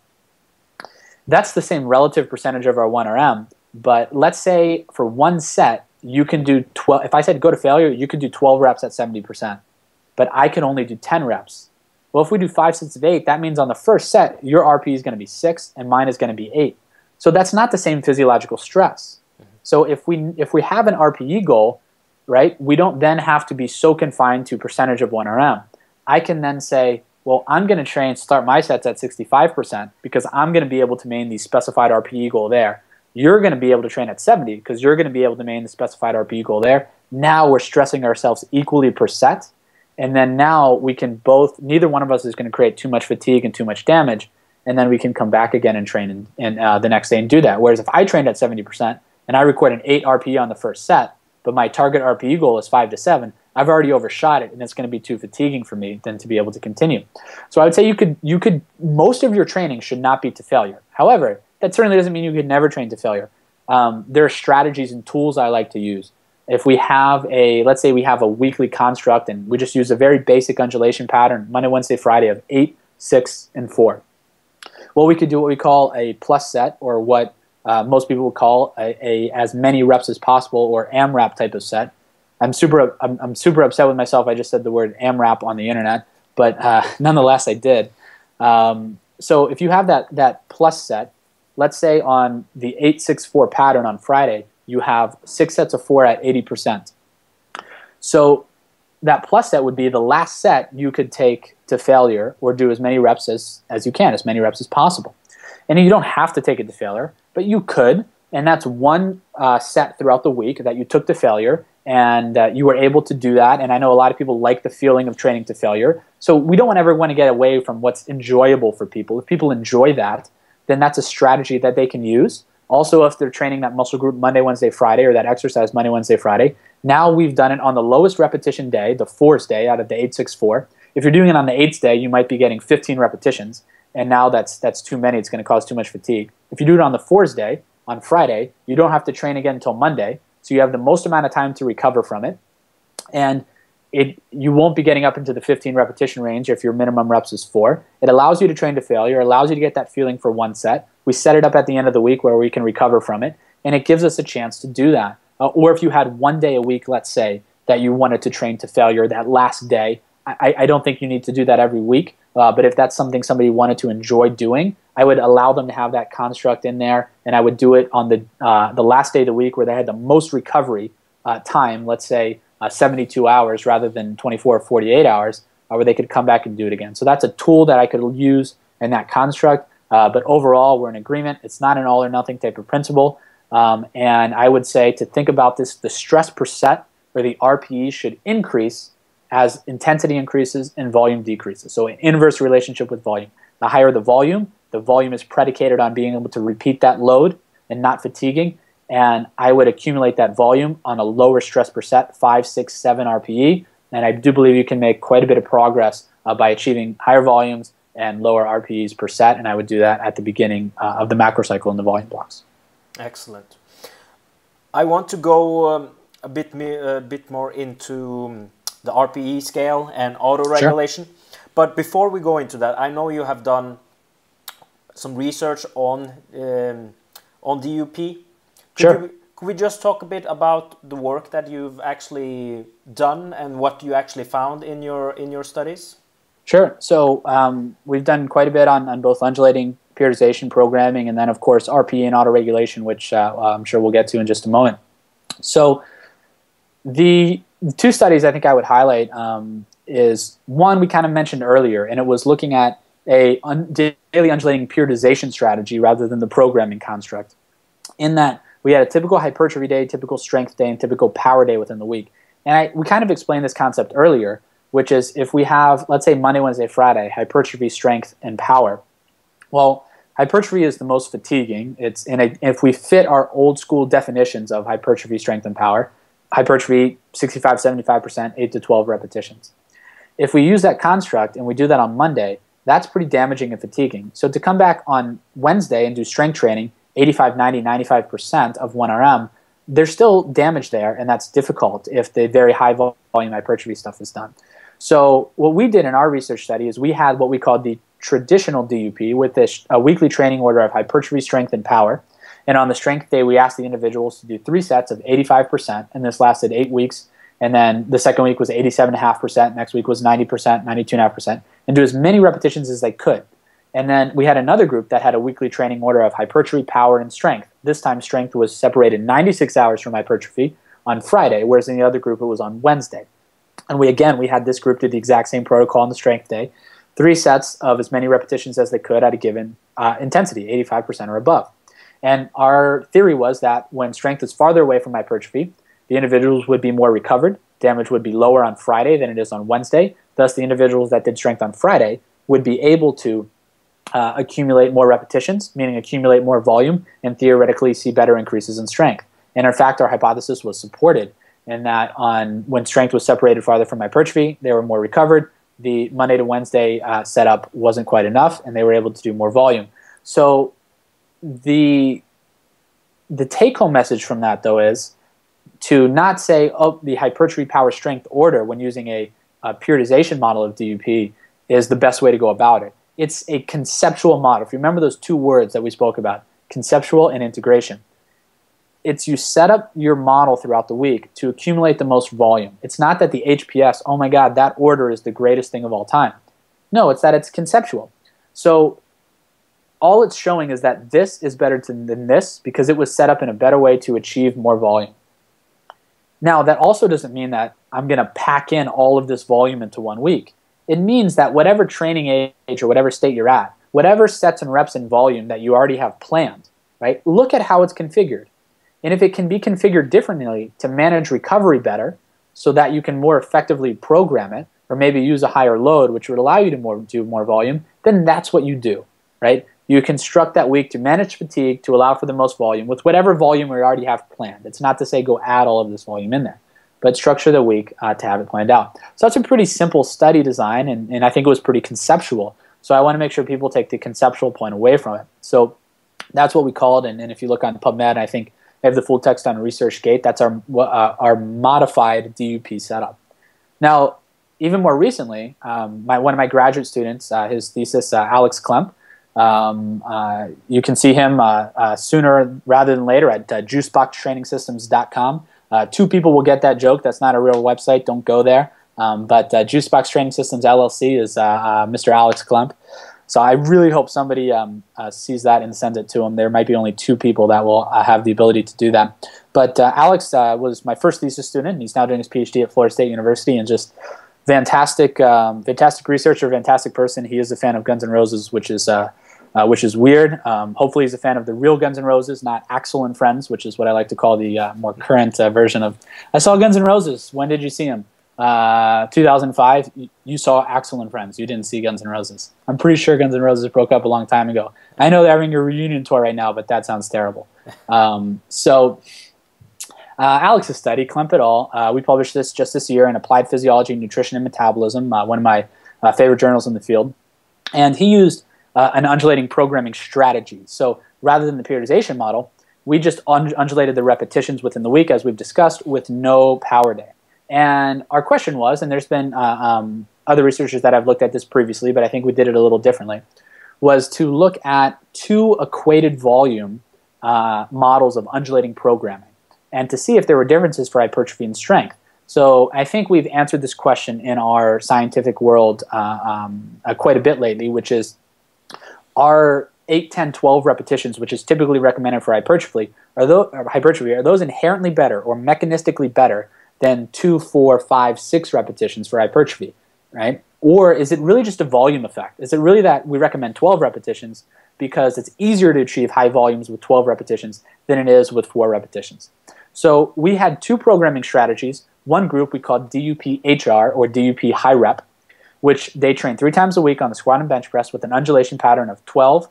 that's the same relative percentage of our one RM. But let's say for one set, you can do twelve. If I said go to failure, you could do twelve reps at seventy percent, but I can only do ten reps. Well, if we do five sets of eight, that means on the first set, your RP is going to be six, and mine is going to be eight. So that's not the same physiological stress. So if we if we have an RPE goal, right, we don't then have to be so confined to percentage of 1RM. I can then say, well, I'm going to train start my sets at 65% because I'm going to be able to maintain the specified RPE goal there. You're going to be able to train at 70 because you're going to be able to maintain the specified RPE goal there. Now we're stressing ourselves equally per set. And then now we can both, neither one of us is going to create too much fatigue and too much damage. and then we can come back again and train and, and uh, the next day and do that. Whereas if I trained at 70% and I record an 8 RPE on the first set, but my target RPE goal is 5 to 7, I've already overshot it and it's going to be too fatiguing for me than to be able to continue. So I would say you could you could most of your training should not be to failure. However, that certainly doesn't mean you could never train to failure. Um, there are strategies and tools I like to use. If we have a let's say we have a weekly construct and we just use a very basic undulation pattern Monday, Wednesday, Friday of 8, 6 and 4 well, we could do what we call a plus set, or what uh, most people would call a, a, as many reps as possible, or AMRAP type of set. I'm super I'm, I'm, super upset with myself. I just said the word AMRAP on the internet, but uh, nonetheless, I did. Um, so if you have that that plus set, let's say on the eight six four pattern on Friday, you have six sets of four at eighty percent. So that plus set would be the last set you could take to failure or do as many reps as, as you can, as many reps as possible. And you don't have to take it to failure, but you could. And that's one uh, set throughout the week that you took to failure and uh, you were able to do that. And I know a lot of people like the feeling of training to failure. So we don't ever want to get away from what's enjoyable for people. If people enjoy that, then that's a strategy that they can use. Also, if they're training that muscle group Monday, Wednesday, Friday, or that exercise Monday, Wednesday, Friday, now we've done it on the lowest repetition day, the fourth day out of the 864. If you're doing it on the eighth day, you might be getting 15 repetitions, and now that's that's too many. It's going to cause too much fatigue. If you do it on the fourth day, on Friday, you don't have to train again until Monday, so you have the most amount of time to recover from it, and it you won't be getting up into the 15 repetition range if your minimum reps is four. It allows you to train to failure, allows you to get that feeling for one set. We set it up at the end of the week where we can recover from it, and it gives us a chance to do that. Uh, or if you had one day a week, let's say, that you wanted to train to failure that last day, I, I don't think you need to do that every week. Uh, but if that's something somebody wanted to enjoy doing, I would allow them to have that construct in there, and I would do it on the uh, the last day of the week where they had the most recovery uh, time. Let's say uh, 72 hours rather than 24 or 48 hours, uh, where they could come back and do it again. So that's a tool that I could use in that construct. Uh, but overall, we're in agreement. It's not an all or nothing type of principle. Um, and I would say to think about this, the stress per set or the RPE should increase as intensity increases and volume decreases. So an inverse relationship with volume. The higher the volume, the volume is predicated on being able to repeat that load and not fatiguing. And I would accumulate that volume on a lower stress per set, five, six, seven RPE. And I do believe you can make quite a bit of progress uh, by achieving higher volumes and lower RPEs per set. And I would do that at the beginning uh, of the macro cycle in the volume blocks. Excellent. I want to go um, a bit a bit more into um, the RPE scale and auto regulation. Sure. But before we go into that, I know you have done some research on um, on DUP. Could sure. You, could we just talk a bit about the work that you've actually done and what you actually found in your in your studies? Sure. So um, we've done quite a bit on, on both undulating periodization programming, and then of course RPE and autoregulation, which uh, I'm sure we'll get to in just a moment. So the two studies I think I would highlight um, is one we kind of mentioned earlier, and it was looking at a un- daily undulating periodization strategy rather than the programming construct. In that we had a typical hypertrophy day, typical strength day, and typical power day within the week. And I, we kind of explained this concept earlier, which is if we have, let's say, Monday, Wednesday, Friday, hypertrophy, strength, and power. Well, hypertrophy is the most fatiguing. It's in a, if we fit our old school definitions of hypertrophy, strength, and power, hypertrophy 65, 75%, 8 to 12 repetitions. If we use that construct and we do that on Monday, that's pretty damaging and fatiguing. So to come back on Wednesday and do strength training, 85, 90, 95% of 1RM, there's still damage there, and that's difficult if the very high volume hypertrophy stuff is done. So what we did in our research study is we had what we called the traditional DUP with this, a weekly training order of hypertrophy, strength, and power. And on the strength day, we asked the individuals to do three sets of 85%, and this lasted eight weeks. And then the second week was 87.5%, next week was 90%, 92.5%, and do as many repetitions as they could. And then we had another group that had a weekly training order of hypertrophy, power, and strength. This time, strength was separated 96 hours from hypertrophy on Friday, whereas in the other group, it was on Wednesday. And we again, we had this group do the exact same protocol on the strength day, three sets of as many repetitions as they could at a given uh, intensity, 85% or above. And our theory was that when strength is farther away from hypertrophy, the individuals would be more recovered, damage would be lower on Friday than it is on Wednesday. Thus, the individuals that did strength on Friday would be able to uh, accumulate more repetitions, meaning accumulate more volume, and theoretically see better increases in strength. And in fact, our hypothesis was supported in that on when strength was separated farther from hypertrophy, they were more recovered. The Monday to Wednesday uh, setup wasn't quite enough, and they were able to do more volume. So the the take home message from that though is to not say oh the hypertrophy power strength order when using a, a periodization model of DUP is the best way to go about it. It's a conceptual model. If you remember those two words that we spoke about, conceptual and integration it's you set up your model throughout the week to accumulate the most volume. It's not that the HPS, oh my God, that order is the greatest thing of all time. No, it's that it's conceptual. So all it's showing is that this is better than this because it was set up in a better way to achieve more volume. Now, that also doesn't mean that I'm going to pack in all of this volume into one week. It means that whatever training age or whatever state you're at, whatever sets and reps and volume that you already have planned, right? Look at how it's configured and if it can be configured differently to manage recovery better so that you can more effectively program it or maybe use a higher load which would allow you to more, do more volume, then that's what you do, right? You construct that week to manage fatigue to allow for the most volume with whatever volume we already have planned. It's not to say go add all of this volume in there, but structure the week uh, to have it planned out. So that's a pretty simple study design, and, and I think it was pretty conceptual. So I want to make sure people take the conceptual point away from it. So that's what we called, and, and if you look on PubMed, I think I have the full text on ResearchGate. That's our uh, our modified DUP setup. Now, even more recently, um, my, one of my graduate students, uh, his thesis, uh, Alex Klemp, um, uh, you can see him uh, uh, sooner rather than later at uh, juiceboxtrainingsystems.com. two people will get that joke. That's not a real website. Don't go there. Um, but Juicebox Training Systems LLC is Mr. Alex Klemp. So I really hope somebody um, uh, sees that and sends it to him. There might be only two people that will uh, have the ability to do that. But uh, Alex uh, was my first thesis student. And he's now doing his PhD at Florida State University and just fantastic, um, fantastic researcher, fantastic person. He is a fan of Guns N' Roses, which is uh, uh, which is weird. Um, hopefully, he's a fan of the real Guns N' Roses, not Axl and Friends, which is what I like to call the more current version of. I saw Guns N' Roses. When did you see him? Uh, 2005, you saw Axl and Friends. You didn't see Guns N' Roses. I'm pretty sure Guns N' Roses broke up a long time ago. I know they're having a reunion tour right now, but that sounds terrible. Um, so, uh, Alex's study, Klemp et al., uh, we published this just this year in Applied Physiology, Nutrition, and Metabolism, uh, one of my uh, favorite journals in the field. And he used uh, an undulating programming strategy. So, rather than the periodization model, we just undulated the repetitions within the week, as we've discussed, with no power day. And our question was, and there's been uh, um, other researchers that have looked at this previously, but I think we did it a little differently, was to look at two equated volume uh, models of undulating programming and to see if there were differences for hypertrophy and strength. So I think we've answered this question in our scientific world uh, um, uh, quite a bit lately, which is are 8, 10, 12 repetitions, which is typically recommended for hypertrophy, are those, hypertrophy, are those inherently better or mechanistically better than two, four, five, six repetitions for hypertrophy, right? Or is it really just a volume effect? Is it really that we recommend 12 repetitions because it's easier to achieve high volumes with 12 repetitions than it is with four repetitions? So we had two programming strategies. One group we called DUP HR or DUP high rep, which they train three times a week on the squat and bench press with an undulation pattern of 12,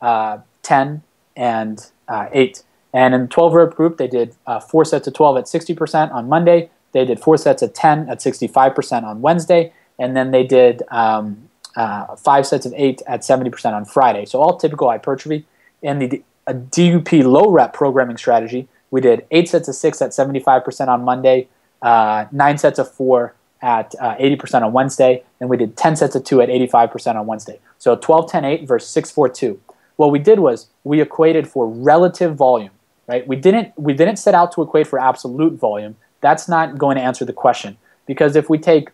uh, 10, and uh, 8. And in the 12 rep group, they did uh, four sets of 12 at 60% on Monday. They did four sets of 10 at 65% on Wednesday. And then they did um, uh, five sets of eight at 70% on Friday. So all typical hypertrophy. In the DUP low rep programming strategy, we did eight sets of six at 75% on Monday, uh, nine sets of four at 80% uh, on Wednesday, and we did 10 sets of two at 85% on Wednesday. So 12, 10, 8 versus 6, 4, 2. What we did was we equated for relative volume right? We didn't we didn't set out to equate for absolute volume. That's not going to answer the question because if we take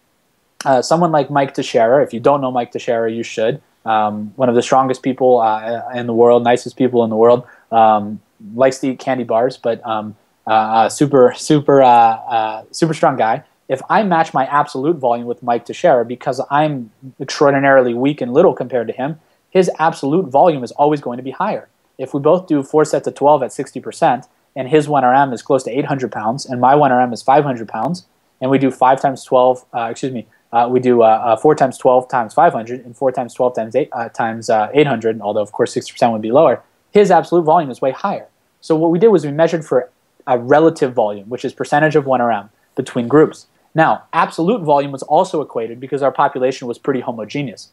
uh, someone like Mike Teixeira, if you don't know Mike Teixeira, you should. Um, one of the strongest people uh, in the world, nicest people in the world, um, likes to eat candy bars, but um, uh, uh super super uh, uh, super strong guy. If I match my absolute volume with Mike Teixeira because I'm extraordinarily weak and little compared to him, his absolute volume is always going to be higher if we both do four sets of 12 at 60%, and his 1RM is close to 800 pounds, and my 1RM is 500 pounds, and we do 5 times 12, uh, excuse me, uh, we do uh, uh, 4 times 12 times 500 and 4 times 12 times 8 uh, times uh, 800, although of course 60% would be lower, his absolute volume is way higher. So what we did was we measured for a relative volume, which is percentage of 1RM between groups. Now, absolute volume was also equated because our population was pretty homogeneous.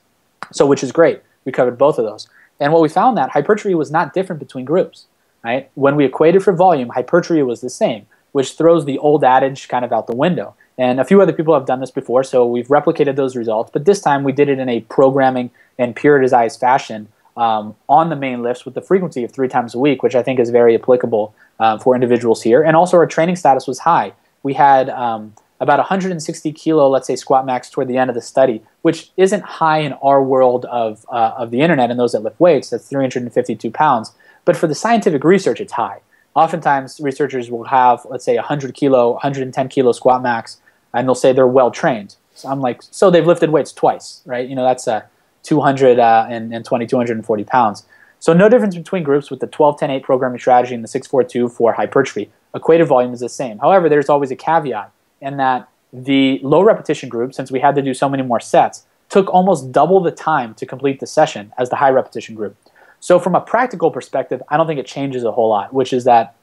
So which is great. We covered both of those. And what we found that hypertrophy was not different between groups. Right? When we equated for volume, hypertrophy was the same, which throws the old adage kind of out the window. And a few other people have done this before, so we've replicated those results. But this time we did it in a programming and periodized fashion um, on the main lifts with the frequency of three times a week, which I think is very applicable uh, for individuals here. And also our training status was high. We had um, about 160 kilo, let's say, squat max toward the end of the study, which isn't high in our world of, uh, of the internet and those that lift weights. That's 352 pounds. But for the scientific research, it's high. Oftentimes, researchers will have, let's say, 100 kilo, 110 kilo squat max, and they'll say they're well trained. So I'm like, so they've lifted weights twice, right? You know, that's a 200 uh, and, and 20, 240 pounds. So no difference between groups with the 12-10-8 programming strategy and the 6-4-2 for hypertrophy. Equated volume is the same. However, there's always a caveat in that the low repetition group, since we had to do so many more sets, took almost double the time to complete the session as the high repetition group. So from a practical perspective, I don't think it changes a whole lot, which is that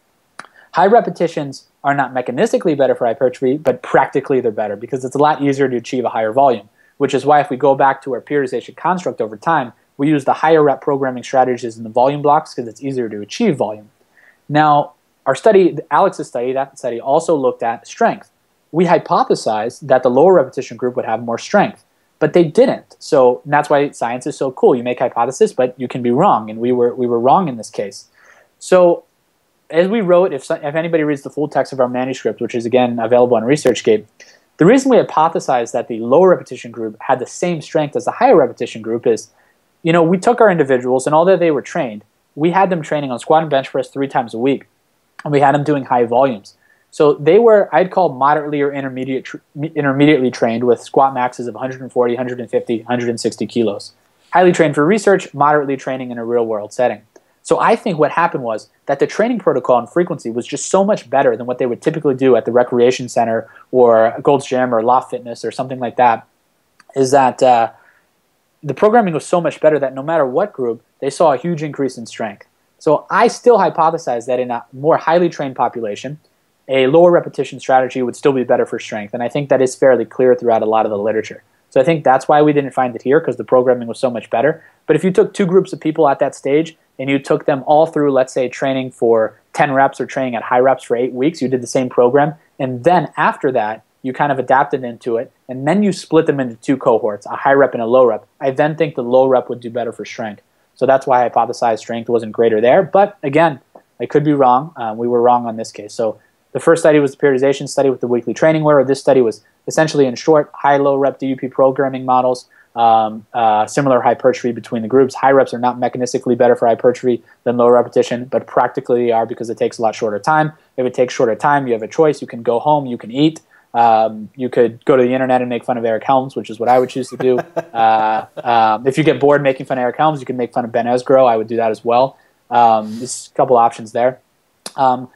high repetitions are not mechanistically better for hypertrophy, but practically they're better because it's a lot easier to achieve a higher volume, which is why if we go back to our periodization construct over time, we use the higher rep programming strategies in the volume blocks because it's easier to achieve volume. Now, our study, Alex's study, that study also looked at strength we hypothesized that the lower repetition group would have more strength, but they didn't. So that's why science is so cool. You make hypothesis, but you can be wrong, and we were we were wrong in this case. So as we wrote, if if anybody reads the full text of our manuscript, which is again available on ResearchGate, the reason we hypothesized that the lower repetition group had the same strength as the higher repetition group is, you know, we took our individuals and although they were trained, we had them training on squat and bench press three times a week, and we had them doing high volumes. So they were, I'd call moderately or intermediate, intermediately trained with squat maxes of 140, 150, 160 kilos. Highly trained for research, moderately training in a real world setting. So I think what happened was that the training protocol and frequency was just so much better than what they would typically do at the recreation center or Gold's Gym or Loft Fitness or something like that. Is that uh, the programming was so much better that no matter what group, they saw a huge increase in strength. So I still hypothesize that in a more highly trained population, a lower repetition strategy would still be better for strength. And I think that is fairly clear throughout a lot of the literature. So I think that's why we didn't find it here because the programming was so much better. But if you took two groups of people at that stage and you took them all through, let's say, training for 10 reps or training at high reps for eight weeks, you did the same program. And then after that, you kind of adapted into it. And then you split them into two cohorts, a high rep and a low rep. I then think the low rep would do better for strength. So that's why I hypothesized strength wasn't greater there. But again, I could be wrong. Um, we were wrong on this case. So the first study was the periodization study with the weekly training where this study was essentially in short, high-low rep DUP programming models, um, uh, similar hypertrophy between the groups. High reps are not mechanistically better for hypertrophy than low repetition, but practically they are because it takes a lot shorter time. If it takes shorter time, you have a choice. You can go home, you can eat. Um, you could go to the internet and make fun of Eric Helms, which is what I would choose to do. uh, um, if you get bored making fun of Eric Helms, you can make fun of Ben Esgro. I would do that as well. Um, there's a couple options there. Um,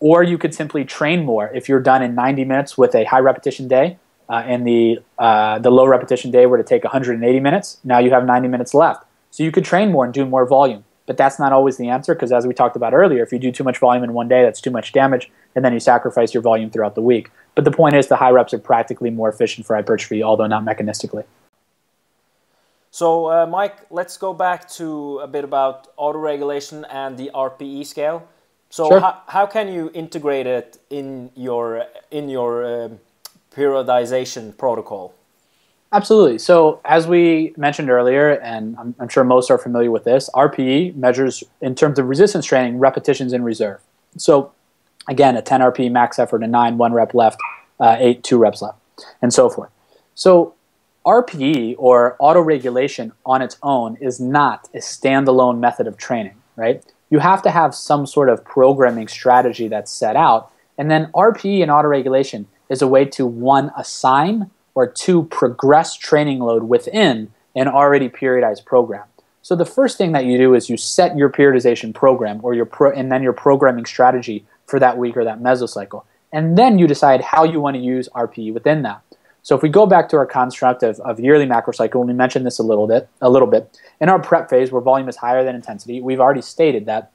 or you could simply train more if you're done in 90 minutes with a high repetition day uh, and the, uh, the low repetition day were to take 180 minutes. Now you have 90 minutes left. So you could train more and do more volume. But that's not always the answer because, as we talked about earlier, if you do too much volume in one day, that's too much damage, and then you sacrifice your volume throughout the week. But the point is, the high reps are practically more efficient for hypertrophy, although not mechanistically. So, uh, Mike, let's go back to a bit about autoregulation and the RPE scale. So sure. how, how can you integrate it in your in your um, periodization protocol? Absolutely. So as we mentioned earlier, and I'm, I'm, sure most are familiar with this, RPE measures in terms of resistance training repetitions in reserve. So again, a 10 RPE max effort, a 9, 1 rep left, uh, 8, 2 reps left, and so forth. So RPE or auto-regulation on its own is not a standalone method of training, right? You have to have some sort of programming strategy that's set out. And then RPE and autoregulation is a way to one, assign or two, progress training load within an already periodized program. So the first thing that you do is you set your periodization program or your pro- and then your programming strategy for that week or that mesocycle. And then you decide how you want to use RPE within that. So if we go back to our construct of, of yearly macro cycle, and we mentioned this a little bit, a little bit in our prep phase, where volume is higher than intensity, we've already stated that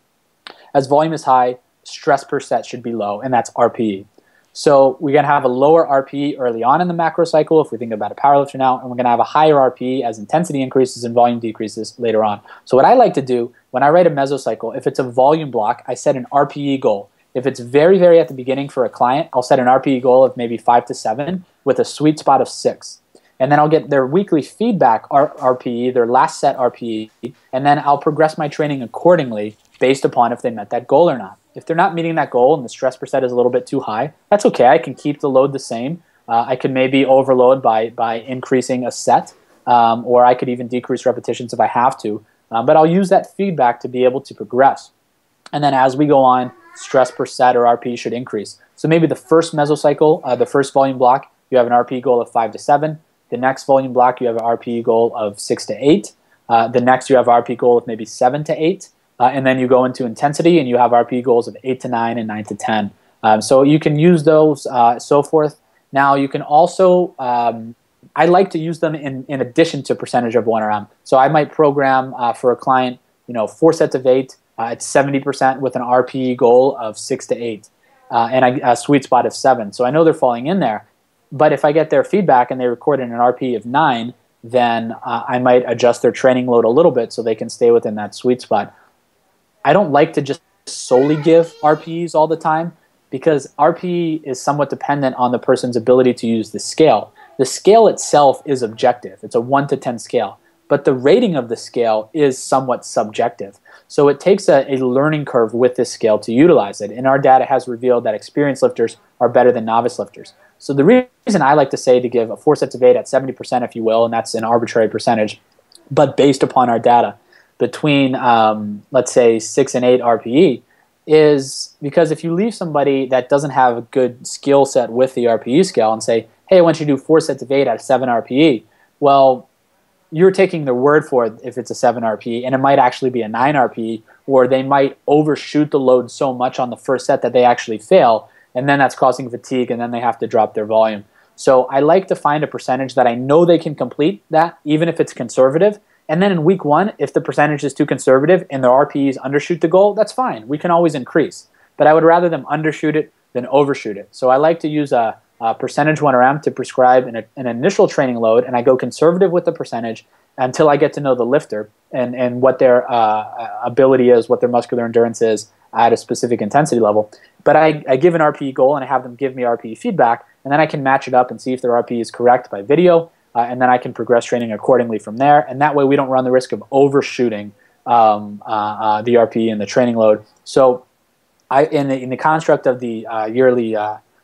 as volume is high, stress per set should be low, and that's RPE. So we're going to have a lower RPE early on in the macro cycle if we think about a powerlifter now, and we're going to have a higher RPE as intensity increases and volume decreases later on. So what I like to do when I write a mesocycle, if it's a volume block, I set an RPE goal. If it's very, very at the beginning for a client, I'll set an RPE goal of maybe five to seven with a sweet spot of six. And then I'll get their weekly feedback RPE, their last set RPE, and then I'll progress my training accordingly based upon if they met that goal or not. If they're not meeting that goal and the stress per set is a little bit too high, that's okay. I can keep the load the same. Uh, I can maybe overload by by increasing a set, um, or I could even decrease repetitions if I have to. Um, but I'll use that feedback to be able to progress. And then as we go on, stress per set or RP should increase. So maybe the first mesocycle, uh, the first volume block, you have an RP goal of five to seven. The next volume block, you have an RP goal of six to eight. Uh, the next, you have RP goal of maybe seven to eight. Uh, and then you go into intensity and you have RP goals of 8 to 9 and 9 to 10. Um, so you can use those, uh, so forth. Now you can also, um, I like to use them in, in addition to percentage of 1RM. So I might program uh, for a client, you know, four sets of eight uh, at 70% with an RPE goal of 6 to 8 uh, and a, a sweet spot of 7. So I know they're falling in there. But if I get their feedback and they record in an RPE of 9, then uh, I might adjust their training load a little bit so they can stay within that sweet spot. I don't like to just solely give RPEs all the time because RPE is somewhat dependent on the person's ability to use the scale. The scale itself is objective, it's a 1 to 10 scale, but the rating of the scale is somewhat subjective. So it takes a, a learning curve with this scale to utilize it. And our data has revealed that experienced lifters are better than novice lifters. So the reason I like to say to give a four sets of eight at 70%, if you will, and that's an arbitrary percentage, but based upon our data, between um, let's say six and eight RPE is because if you leave somebody that doesn't have a good skill set with the RPE scale and say, hey, I want you to do four sets of eight at seven RPE, well, you're taking their word for it if it's a 7 RP, and it might actually be a 9 RP, or they might overshoot the load so much on the first set that they actually fail, and then that's causing fatigue, and then they have to drop their volume. So I like to find a percentage that I know they can complete that, even if it's conservative, and then in week one, if the percentage is too conservative and their RPEs undershoot the goal, that's fine. We can always increase. But I would rather them undershoot it than overshoot it. So I like to use a, a percentage 1RM to prescribe an, an initial training load, and I go conservative with the percentage until I get to know the lifter and, and what their uh, ability is, what their muscular endurance is at a specific intensity level. But I, I give an RPE goal and I have them give me RPE feedback, and then I can match it up and see if their RPE is correct by video uh, and then I can progress training accordingly from there. And that way, we don't run the risk of overshooting um, uh, uh, the RPE and the training load. So, I in the, in the construct of the uh, yearly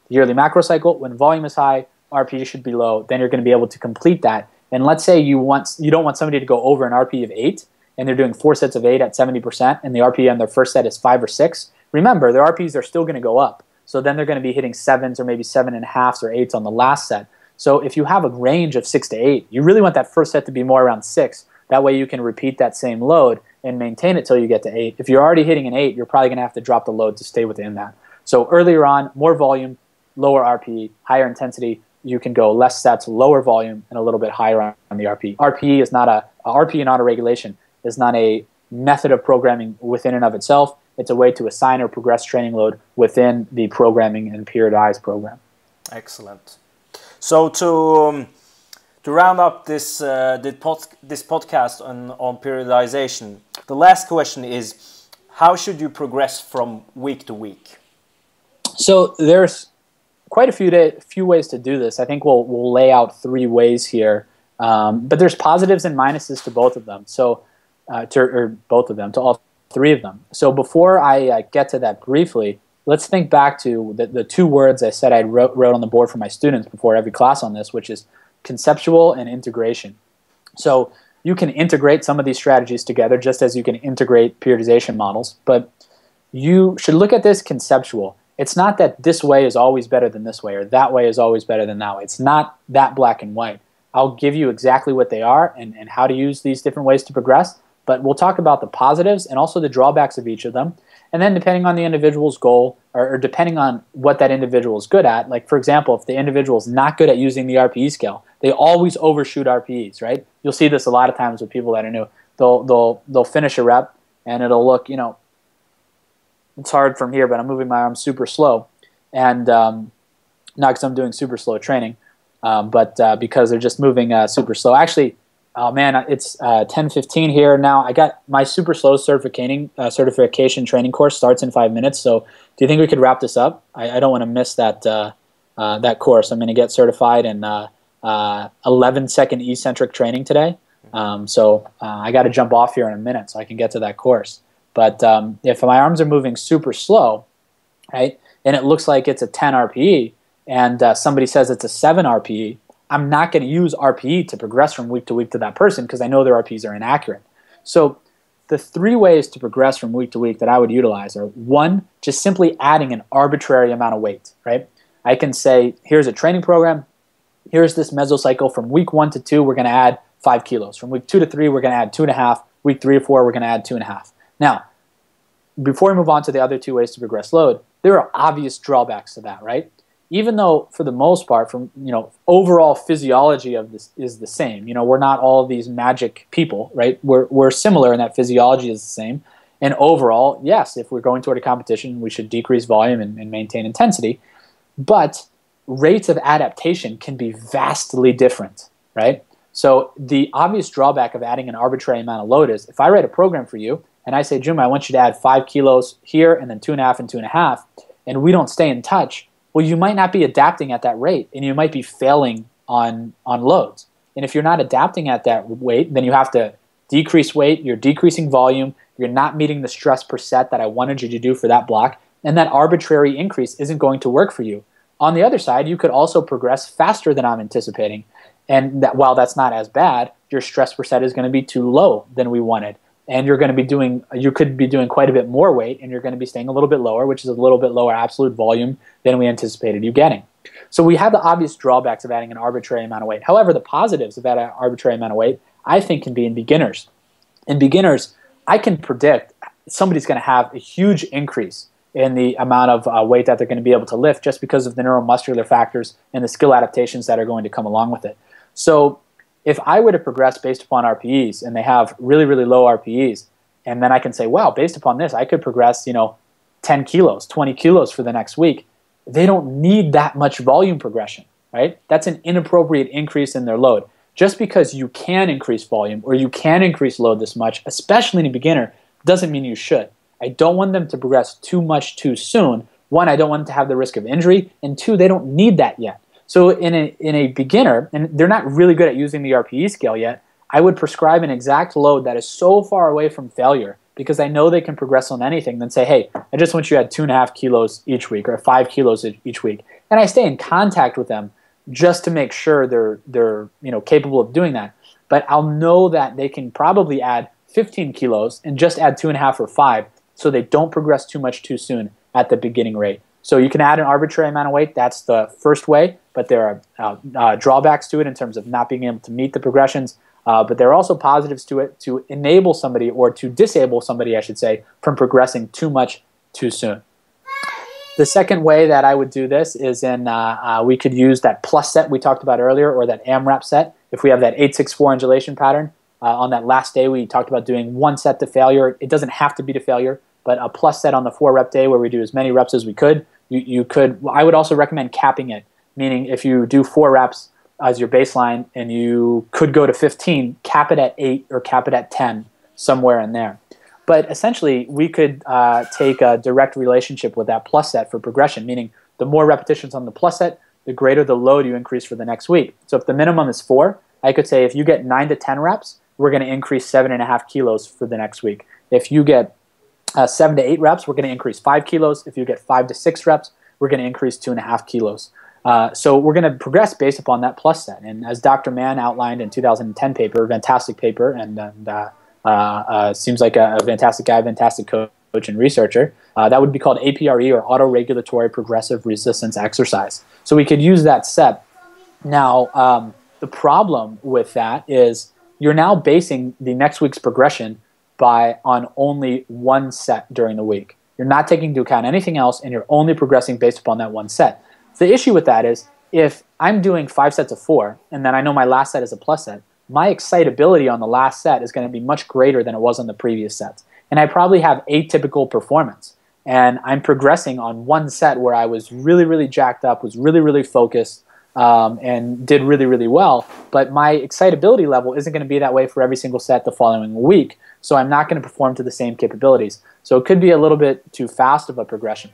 uh, yearly macro cycle, when volume is high, RPE should be low. Then you're going to be able to complete that. And let's say you want you don't want somebody to go over an RPE of eight, and they're doing four sets of eight at 70%, and the RPE on their first set is five or six. Remember, their RPEs are still going to go up. So then they're going to be hitting sevens or maybe seven and a halfs or eights on the last set. So if you have a range of six to eight, you really want that first set to be more around six. That way you can repeat that same load and maintain it till you get to eight. If you're already hitting an eight, you're probably going to have to drop the load to stay within that. So earlier on, more volume, lower RPE, higher intensity. You can go less sets, lower volume, and a little bit higher on the RPE. RPE is not a, a RPE and auto regulation is not a method of programming within and of itself. It's a way to assign or progress training load within the programming and periodized program. Excellent. So to um, to round up this uh, pod, this podcast on on periodization, the last question is, how should you progress from week to week? So there's quite a few few ways to do this. I think we'll we'll lay out three ways here, um, but there's positives and minuses to both of them. So uh, to or both of them to all three of them. So before I uh, get to that briefly, let's think back to the, the two words I said I wrote, wrote on the board for my students before every class on this, which is conceptual and integration. So you can integrate some of these strategies together just as you can integrate periodization models, but you should look at this conceptual. It's not that this way is always better than this way or that way is always better than that way. It's not that black and white. I'll give you exactly what they are and, and how to use these different ways to progress, but we'll talk about the positives and also the drawbacks of each of them. And then, depending on the individual's goal, or, or depending on what that individual is good at, like for example, if the individual is not good at using the RPE scale, they always overshoot RPEs, right? You'll see this a lot of times with people that are new. They'll they'll they'll finish a rep and it'll look, you know, it's hard from here, but I'm moving my arm super slow, and um, not because I'm doing super slow training, um, but uh, because they're just moving uh, super slow. Actually, oh man, it's uh, 10:15 here now. I got my super slow certification uh, certification training course starts in five minutes. So, do you think we could wrap this up? I, I don't want to miss that uh, uh, that course. I'm going to get certified in uh, 11 second eccentric training today. Um, so I got to jump off here in a minute so I can get to that course. But um, if my arms are moving super slow, right, and it looks like it's a 10 RPE, and somebody says it's a 7 RPE, I'm not going to use RPE to progress from week to week to that person because I know their RPEs are inaccurate. So the three ways to progress from week to week that I would utilize are one, just simply adding an arbitrary amount of weight, right? I can say, here's a training program. Here's this mesocycle from week one to two, we're going to add five kilos. From week two to three, we're going to add two and a half. Week three to four, we're going to add two and a half. Now, before we move on to the other two ways to progress load, there are obvious drawbacks to that, right? even though for the most part from you know overall physiology of this is the same you know we're not all these magic people right? We're, we're similar in that physiology is the same. And overall yes if we're going toward a competition we should decrease volume and, and maintain intensity. But rates of adaptation can be vastly different right? So the obvious drawback of adding an arbitrary amount of load is if i write a program for you and i say jim i want you to add five kilos here and then two and a half and two and a half and we don't stay in touch well, you might not be adapting at that rate, and you might be failing on on loads. And if you're not adapting at that weight, then you have to decrease weight. You're decreasing volume. You're not meeting the stress per set that I wanted you to do for that block, and that arbitrary increase isn't going to work for you. On the other side, you could also progress faster than I'm anticipating, and that while that's not as bad, your stress per set is going to be too low than we wanted and you're going to be doing you could be doing quite a bit more weight and you're going to be staying a little bit lower which is a little bit lower absolute volume than we anticipated you getting. So we have the obvious drawbacks of adding an arbitrary amount of weight. However the positives of an arbitrary amount of weight i think can be in beginners. In beginners i can predict somebody's going to have a huge increase in the amount of uh, weight that they're going to be able to lift just because of the neuromuscular factors and the skill adaptations that are going to come along with it. So if I were to progress based upon RPEs and they have really, really low RPEs, and then I can say, wow, based upon this, I could progress, you know, 10 kilos, 20 kilos for the next week. They don't need that much volume progression, right? That's an inappropriate increase in their load. Just because you can increase volume or you can increase load this much, especially in a beginner, doesn't mean you should. I don't want them to progress too much too soon. One, I don't want them to have the risk of injury, and two, they don't need that yet. So in a, in a beginner, and they're not really good at using the RPE scale yet, I would prescribe an exact load that is so far away from failure because I know they can progress on anything, then say, hey, I just want you at two and a half kilos each week or five kilos each week. And I stay in contact with them just to make sure they're, they're you know, capable of doing that. But I'll know that they can probably add 15 kilos and just add two and a half or five so they don't progress too much too soon at the beginning rate. So you can add an arbitrary amount of weight. That's the first way, but there are uh, uh, drawbacks to it in terms of not being able to meet the progressions. Uh, but there are also positives to it to enable somebody or to disable somebody, I should say, from progressing too much too soon. The second way that I would do this is in uh, uh, we could use that plus set we talked about earlier or that AMRAP set. If we have that 864 undulation pattern, uh, on that last day we talked about doing one set to failure. It doesn't have to be to failure, but a plus set on the four rep day where we do as many reps as we could you, you could i would also recommend capping it meaning if you do four reps as your baseline and you could go to 15 cap it at 8 or cap it at 10 somewhere in there. But essentially we could uh, take a direct relationship with that plus set for progression meaning the more repetitions on the plus set the greater the load you increase for the next week. So if the minimum is 4 i could say if you get 9 to 10 reps we're going to increase 7.5 kilos for the next week. If you get uh, seven to eight reps, we're going to increase five kilos. If you get five to six reps, we're going to increase two and a half kilos. Uh, so we're going to progress based upon that plus set. And as Dr. Mann outlined in 2010 paper, fantastic paper, and, and uh, uh, uh, seems like a, a, fantastic guy, fantastic coach and researcher, uh, that would be called APRE or auto-regulatory progressive resistance exercise. So we could use that set. Now, um, the problem with that is you're now basing the next week's progression by on only one set during the week. You're not taking into account anything else, and you're only progressing based upon that one set. The issue with that is if I'm doing five sets of four, and then I know my last set is a plus set, my excitability on the last set is going to be much greater than it was on the previous sets. And I probably have atypical performance. And I'm progressing on one set where I was really, really jacked up, was really, really focused, um, and did really, really well. But my excitability level isn't going to be that way for every single set the following week. So I'm not going to perform to the same capabilities. So it could be a little bit too fast of a progression.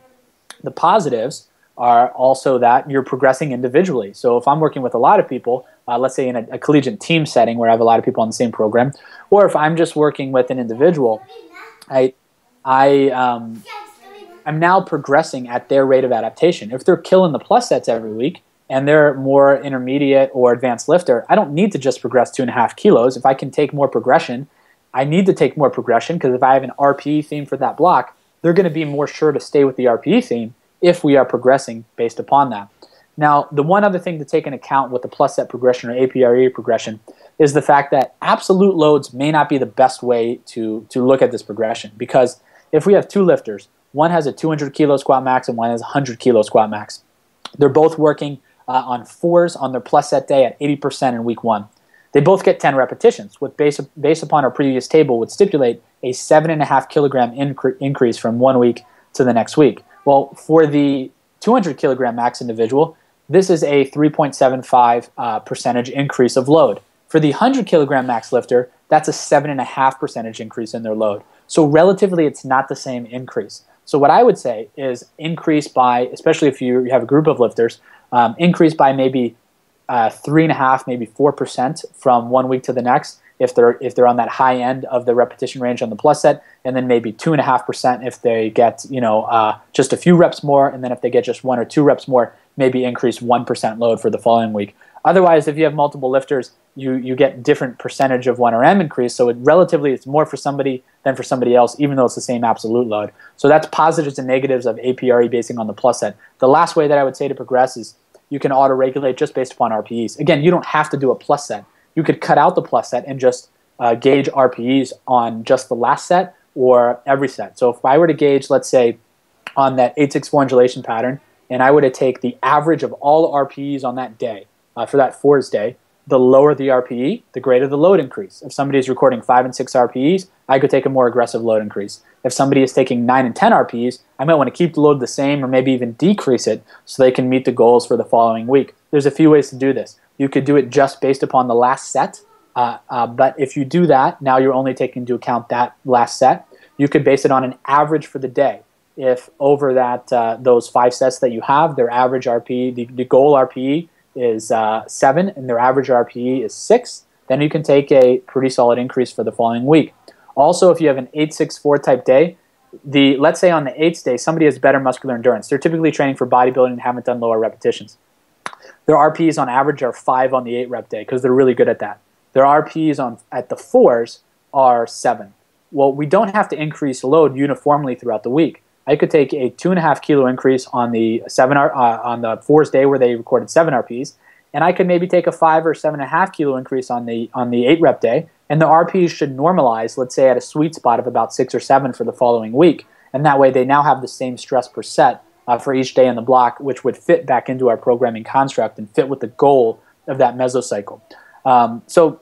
The positives are also that you're progressing individually. So if I'm working with a lot of people, uh, let's say in a, a, collegiate team setting where I have a lot of people on the same program, or if I'm just working with an individual, I, I, um, I'm now progressing at their rate of adaptation. If they're killing the plus sets every week and they're more intermediate or advanced lifter, I don't need to just progress two and a half kilos. If I can take more progression, I need to take more progression because if I have an RPE theme for that block, they're going to be more sure to stay with the RPE theme if we are progressing based upon that. Now, the one other thing to take into account with the plus set progression or APRE progression is the fact that absolute loads may not be the best way to, to look at this progression because if we have two lifters, one has a 200 kilo squat max and one has a 100 kilo squat max. They're both working uh, on fours on their plus set day at 80% in week one. They both get 10 repetitions, which based, based upon our previous table would stipulate a 7.5 kilogram incre- increase from one week to the next week. Well, for the 200 kilogram max individual, this is a 3.75 uh, percentage increase of load. For the 100 kilogram max lifter, that's a 7.5 percentage increase in their load. So relatively, it's not the same increase. So what I would say is increase by, especially if you have a group of lifters, um, increase by maybe uh, three and a half, maybe four percent from one week to the next, if they're if they're on that high end of the repetition range on the plus set, and then maybe two and a half percent if they get you know uh, just a few reps more, and then if they get just one or two reps more, maybe increase one percent load for the following week. Otherwise, if you have multiple lifters, you you get different percentage of one RM increase. So it relatively it's more for somebody than for somebody else, even though it's the same absolute load. So that's positives and negatives of APRE basing on the plus set. The last way that I would say to progress is you can auto regulate just based upon RPEs. Again, you don't have to do a plus set you could cut out the plus set and just uh, gauge RPEs on just the last set or every set. So if I were to gauge, let's say, on that 864 undulation pattern, and I were to take the average of all RPEs on that day uh, for that fours day, the lower the RPE, the greater the load increase. If somebody is recording 5 and 6 RPEs, I could take a more aggressive load increase. If somebody is taking 9 and 10 RPEs, I might want to keep the load the same or maybe even decrease it so they can meet the goals for the following week. There's a few ways to do this. You could do it just based upon the last set. Uh, uh, but if you do that, now you're only taking into account that last set. You could base it on an average for the day. If over that uh, those five sets that you have, their average RPE, the, the goal RPE is uh, seven, and their average RPE is six, then you can take a pretty solid increase for the following week. Also, if you have an 864 type day, the let's say on the eighth day somebody has better muscular endurance. They're typically training for bodybuilding and haven't done lower repetitions. Their RPs on average are five on the eight rep day because they're really good at that. Their RPs on at the fours are seven. Well, we don't have to increase load uniformly throughout the week. I could take a two and a half kilo increase on the seven uh, on the fours day where they recorded seven RPs, and I could maybe take a five or seven and a half kilo increase on the on the eight rep day, and the RPs should normalize, let's say, at a sweet spot of about six or seven for the following week, and that way they now have the same stress per set uh, for each day in the block, which would fit back into our programming construct and fit with the goal of that mesocycle. Um, so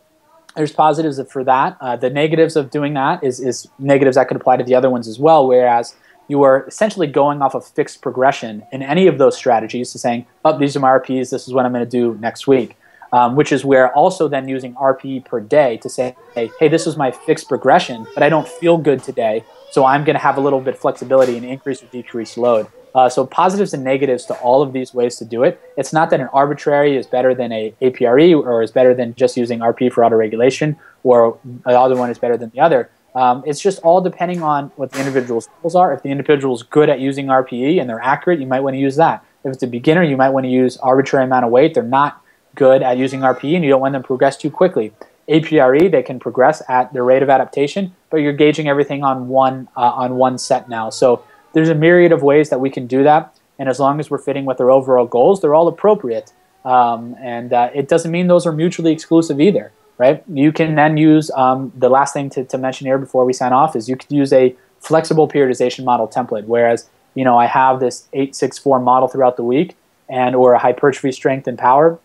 there's positives for that. Uh, the negatives of doing that is, is negatives that could apply to the other ones as well, whereas you are essentially going off of fixed progression in any of those strategies to saying, oh, these are my RPs, this is what I'm going to do next week. Um, which is where also then using RPE per day to say, hey, this is my fixed progression, but I don't feel good today, so I'm going to have a little bit flexibility and increase or decrease load. Uh, so positives and negatives to all of these ways to do it. It's not that an arbitrary is better than a APRE or is better than just using RP for autoregulation or the other one is better than the other. Um, it's just all depending on what the individual's goals are. If the individual is good at using RPE and they're accurate, you might want to use that. If it's a beginner, you might want to use arbitrary amount of weight. They're not good at using RPE and you don't want them to progress too quickly. APRE, they can progress at their rate of adaptation, but you're gauging everything on one uh, on one set now. So there's a myriad of ways that we can do that, and as long as we're fitting with our overall goals, they're all appropriate. Um, and uh, it doesn't mean those are mutually exclusive either. Right? You can then use um, the last thing to, to mention here before we sign off is you could use a flexible periodization model template. Whereas, you know, I have this 864 model throughout the week and or a hypertrophy strength and power.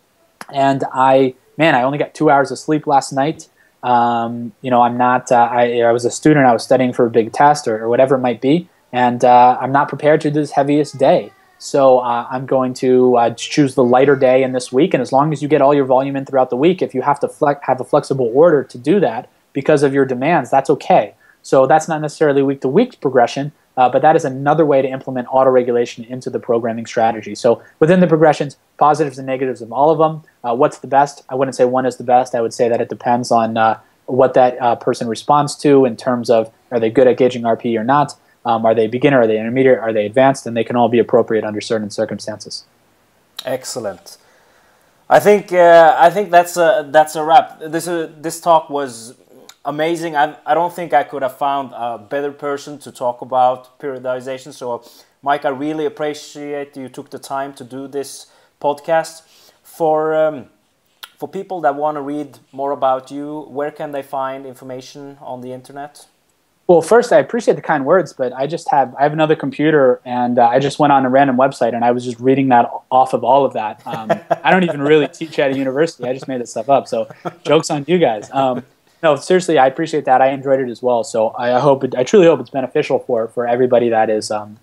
And I, man, I only got two hours of sleep last night. Um, you know, I'm not, uh, I, I was a student, I was studying for a big test or, or whatever it might be. And uh, I'm not prepared to do this heaviest day. So uh, I'm going to uh, choose the lighter day in this week, and as long as you get all your volume in throughout the week, if you have to flex, have a flexible order to do that because of your demands, that's okay. So that's not necessarily week to week progression, uh, but that is another way to implement auto regulation into the programming strategy. So within the progressions, positives and negatives of all of them. Uh, what's the best? I wouldn't say one is the best. I would say that it depends on uh, what that uh, person responds to in terms of are they good at gauging RP or not. Um, are they beginner? Are they intermediate? Are they advanced? And they can all be appropriate under certain circumstances. Excellent. I think uh, I think that's a that's a wrap. This uh, this talk was amazing. I I don't think I could have found a better person to talk about periodization. So, Mike, I really appreciate you took the time to do this podcast. For um, for people that want to read more about you, where can they find information on the internet? Well, first, I appreciate the kind words, but I just have I have another computer, and uh, I just went on a random website, and I was just reading that off of all of that. Um, I don't even really teach at a university; I just made this stuff up. So, jokes on you guys. Um, no, seriously, I appreciate that. I enjoyed it as well. So, I hope it, I truly hope it's beneficial for for everybody that is um,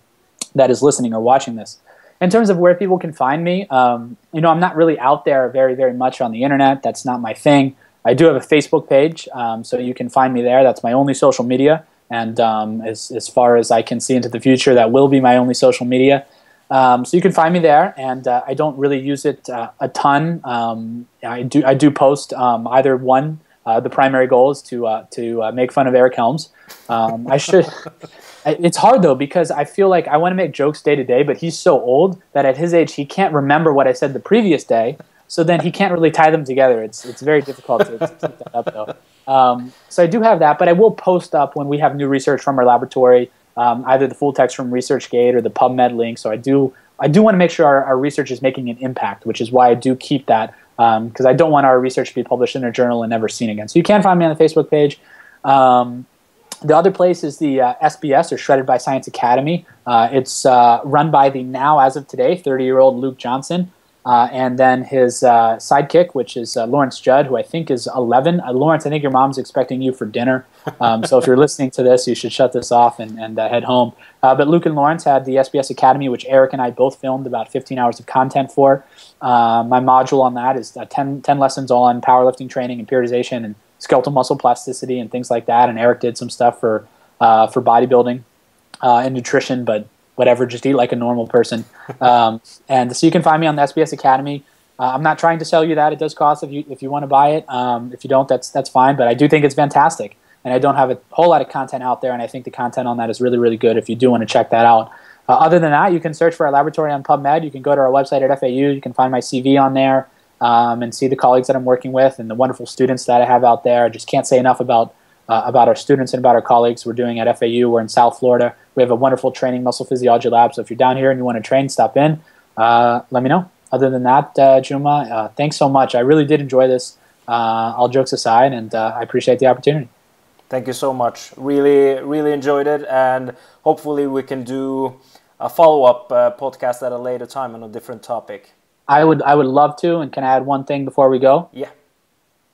that is listening or watching this. In terms of where people can find me, um, you know, I'm not really out there very very much on the internet. That's not my thing. I do have a Facebook page, um, so you can find me there. That's my only social media. And um, as, as far as I can see into the future, that will be my only social media. Um, so you can find me there, and uh, I don't really use it uh, a ton. Um, I do I do post um, either one. Uh, the primary goal is to uh, to uh, make fun of Eric Helms. Um, I should. it's hard though because I feel like I want to make jokes day to day, but he's so old that at his age he can't remember what I said the previous day. So then he can't really tie them together. It's it's very difficult to, to keep that up though. Um, so I do have that, but I will post up when we have new research from our laboratory, um, either the full text from ResearchGate or the PubMed link. So I do I do want to make sure our, our research is making an impact, which is why I do keep that because um, I don't want our research to be published in a journal and never seen again. So you can find me on the Facebook page. Um, the other place is the uh, SBS or Shredded by Science Academy. Uh, it's uh, run by the now, as of today, 30 year old Luke Johnson. Uh, and then his uh, sidekick, which is uh, Lawrence Judd, who I think is 11. Uh, Lawrence, I think your mom's expecting you for dinner. Um, so if you're listening to this, you should shut this off and, and uh, head home. Uh, but Luke and Lawrence had the SBS Academy, which Eric and I both filmed about 15 hours of content for. my module on that is 10, 10 lessons all on powerlifting training and periodization and skeletal muscle plasticity and things like that. And Eric did some stuff for, for bodybuilding and nutrition, but whatever, just eat like a normal person. Um, and so you can find me on the SBS Academy. Uh, I'm not trying to sell you that; it does cost if you if you want to buy it. Um, if you don't, that's that's fine. But I do think it's fantastic, and I don't have a whole lot of content out there, and I think the content on that is really really good. If you do want to check that out. Uh, other than that, you can search for our laboratory on PubMed. You can go to our website at FAU. You can find my CV on there um, and see the colleagues that I'm working with and the wonderful students that I have out there. I just can't say enough about uh, about our students and about our colleagues. We're doing at FAU. We're in South Florida. We have a wonderful training muscle physiology lab. So if you're down here and you want to train, stop in. Uh, let me know. Other than that, uh, Juma, uh, thanks so much. I really did enjoy this. Uh, all jokes aside, and uh, I appreciate the opportunity. Thank you so much. Really, really enjoyed it, and hopefully we can do a follow-up podcast at a later time on a different topic. I would, I would love to. And can I add one thing before we go? Yeah.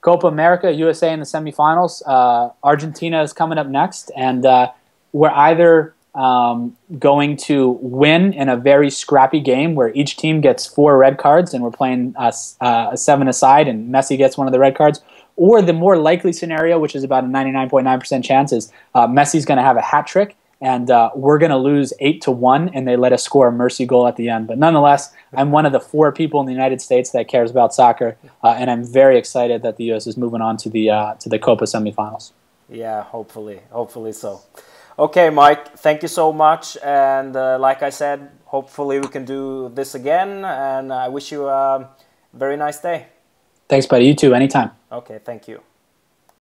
Copa America, USA in the semifinals. Uh, Argentina is coming up next, and uh, we're either um, going to win in a very scrappy game where each team gets four red cards, and we're playing uh, a seven aside, and Messi gets one of the red cards. Or the more likely scenario, which is about a 99.9% chance, is uh, Messi's going to have a hat trick and uh, we're going to lose eight to one, and they let us score a mercy goal at the end. But nonetheless, I'm one of the four people in the United States that cares about soccer, uh, and I'm very excited that the U.S. is moving on to the uh, to the Copa semifinals. Yeah, hopefully, hopefully so. Okay, Mike, thank you so much, and uh, like I said, hopefully we can do this again, and I wish you a very nice day. Thanks, buddy. You too. Anytime. Okay, thank you.